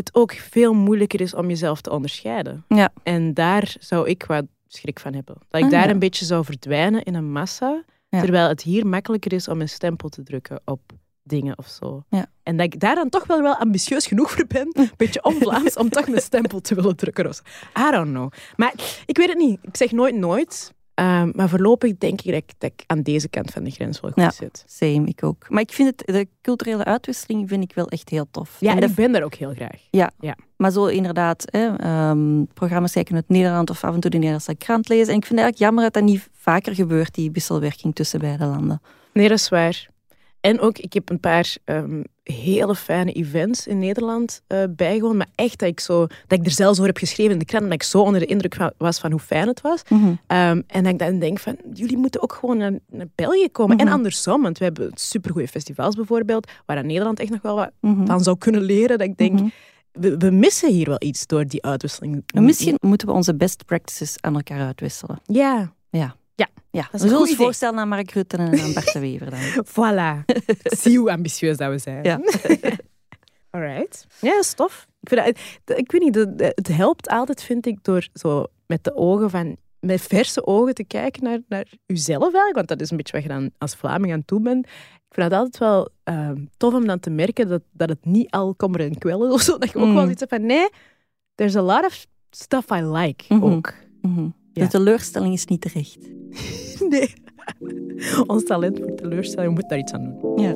Speaker 2: het ook veel moeilijker is om jezelf te onderscheiden.
Speaker 1: Ja.
Speaker 2: En daar zou ik wat schrik van hebben. Dat ik
Speaker 1: Ah,
Speaker 2: daar
Speaker 1: ja.
Speaker 2: een beetje zou verdwijnen in een massa,
Speaker 1: Ja.
Speaker 2: terwijl het hier makkelijker is om een stempel te drukken op dingen of zo.
Speaker 1: Ja.
Speaker 2: En dat ik daar dan toch wel, wel ambitieus genoeg voor ben, een beetje on-Vlaams, om toch een stempel te willen drukken. Of zo. I don't know. Maar ik weet het niet. Ik zeg nooit nooit. Ehm, maar voorlopig denk ik dat, ik dat ik aan deze kant van de grens wel goed
Speaker 1: Ja.
Speaker 2: zit.
Speaker 1: Same, ik ook. Maar ik vind het, de culturele uitwisseling vind ik wel echt heel tof.
Speaker 2: Ja,
Speaker 1: En
Speaker 2: ik ben daar ook heel graag.
Speaker 1: Maar zo inderdaad, hè, ehm, programma's kijken uit Nederland of af en toe de Nederlandse krant lezen. En ik vind het eigenlijk jammer dat dat niet vaker gebeurt, die wisselwerking tussen beide landen.
Speaker 2: Nee, dat is waar. En ook, ik heb een paar ehm, hele fijne events in Nederland eh bijgewoond. Maar echt dat ik, zo, dat ik er zelfs over heb geschreven in de krant. Dat ik zo onder de indruk van, was van hoe fijn het was. Ehm, en dat ik dan denk van, jullie moeten ook gewoon naar, naar België komen.
Speaker 1: Mhm.
Speaker 2: En andersom, want we hebben supergoeie festivals bijvoorbeeld. Waar aan Nederland echt nog wel wat
Speaker 1: Mhm.
Speaker 2: van zou kunnen leren. Dat ik denk,
Speaker 1: Mhm.
Speaker 2: we, we missen hier wel iets door die uitwisseling.
Speaker 1: En Misschien moeten we onze best practices aan elkaar uitwisselen.
Speaker 2: Ja,
Speaker 1: Ja,
Speaker 2: is
Speaker 1: we
Speaker 2: een
Speaker 1: zullen
Speaker 2: goed
Speaker 1: ons
Speaker 2: idee.
Speaker 1: voorstellen aan Mark Rutte en aan Bart de Wever dan. (laughs)
Speaker 2: Voilà. Zie hoe ambitieus dat we zijn.
Speaker 1: Ja. (laughs)
Speaker 2: Alright. Ja, dat is tof. Ik, vind dat, dat- ik weet niet, dat- dat- het helpt altijd, vind ik, door zo met de ogen van, met verse ogen te kijken naar, naar uzelf eigenlijk. Want dat is een beetje wat je dan als Vlaming aan het doen bent. Ik vind het altijd wel ehm, tof om dan te merken dat, dat het niet al kommer en kwel is of zo. Dat je ook
Speaker 1: Mm.
Speaker 2: wel iets hebt van, nee, there's a lot of stuff I like
Speaker 1: Mhm.
Speaker 2: ook.
Speaker 1: Mhm.
Speaker 2: Ja.
Speaker 1: De teleurstelling is niet terecht. (laughs)
Speaker 2: Nee. Ons talent voor teleurstelling, we moeten daar iets aan doen.
Speaker 1: Ja.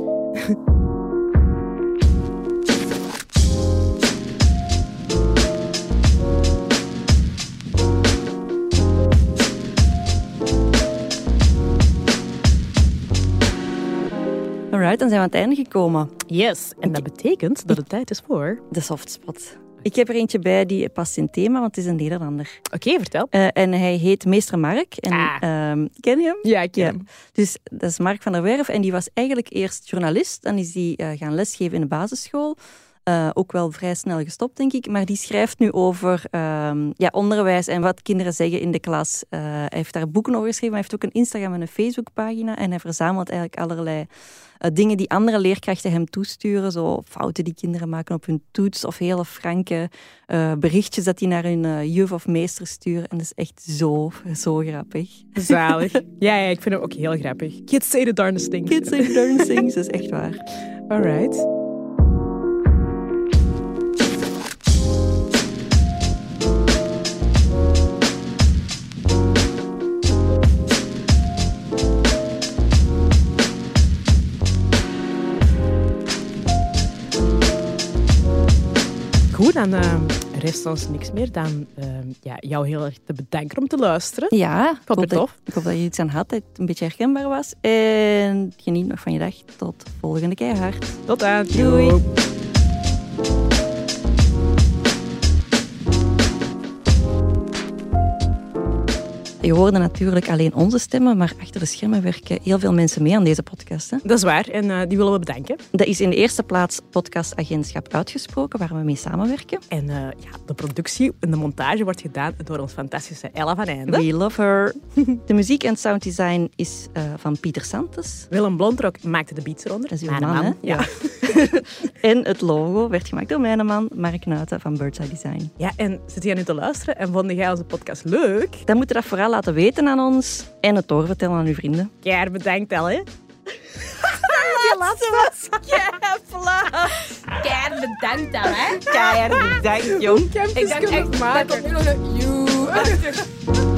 Speaker 1: Alright, dan zijn we aan het einde gekomen.
Speaker 2: Yes, en dat betekent dat het tijd is voor...
Speaker 1: De softspot. Ik heb er eentje bij die past in thema, want het is een Nederlander.
Speaker 2: Oké, vertel.
Speaker 1: Eh, en hij heet Meester Mark. En,
Speaker 2: Ah.
Speaker 1: ehm, ken je hem?
Speaker 2: Ja, ik ken
Speaker 1: Ja.
Speaker 2: hem.
Speaker 1: Dus dat is Mark van der Werf en die was eigenlijk eerst journalist. Dan is hij eh, gaan lesgeven in de basisschool. Eh, ook wel vrij snel gestopt, denk ik. Maar die schrijft nu over ehm, ja, onderwijs en wat kinderen zeggen in de klas. Eh, hij heeft daar boeken over geschreven. Hij heeft ook een Instagram en een Facebookpagina. En hij verzamelt eigenlijk allerlei eh, dingen die andere leerkrachten hem toesturen. Zo fouten die kinderen maken op hun toets. Of hele franke berichtjes dat die naar hun juf of meester sturen. En dat is echt zo, zo grappig.
Speaker 2: Zalig. (laughs) ja, ja, ik vind hem ook heel grappig. Kids say the darndest things.
Speaker 1: Kids say darn things, dat is echt waar.
Speaker 2: Alright. Goed, dan eh, rest ons niks meer dan eh, ja, jou heel erg te bedanken om te luisteren.
Speaker 1: Ja, ik
Speaker 2: vond het
Speaker 1: dat,
Speaker 2: tof.
Speaker 1: ik hoop dat je iets aan had, dat het een beetje herkenbaar was. En geniet nog van je dag. Tot volgende keihard.
Speaker 2: Tot aan.
Speaker 1: Doei. Je hoorde natuurlijk alleen onze stemmen, maar achter de schermen werken heel veel mensen mee aan deze podcast. Hè.
Speaker 2: Dat is waar en eh, die willen we bedanken.
Speaker 1: Dat is in de eerste plaats podcastagentschap Uitgesproken, waar we mee samenwerken.
Speaker 2: En eh, ja, de productie en de montage wordt gedaan door ons fantastische Ella van Einde.
Speaker 1: We love her. De muziek en sounddesign is eh, van Pieter Santos.
Speaker 2: Willem Blondrok maakte de beats eronder.
Speaker 1: Dat is uw man, hè?
Speaker 2: Ja. (laughs)
Speaker 1: En het logo werd gemaakt door mijn man, Mark Nuiten van Birdseye Design.
Speaker 2: ja, en zit jij nu te luisteren en vond jij onze podcast leuk?
Speaker 1: Dan moet je dat vooral laten weten aan ons en het doorvertellen aan uw vrienden.
Speaker 2: Keer bedankt al, hè? (laughs)
Speaker 1: Die laatste was
Speaker 5: Keer bedankt dan, hè?
Speaker 1: keihard bedankt, jong.
Speaker 5: Ik dacht echt, daar komt nu nog een you.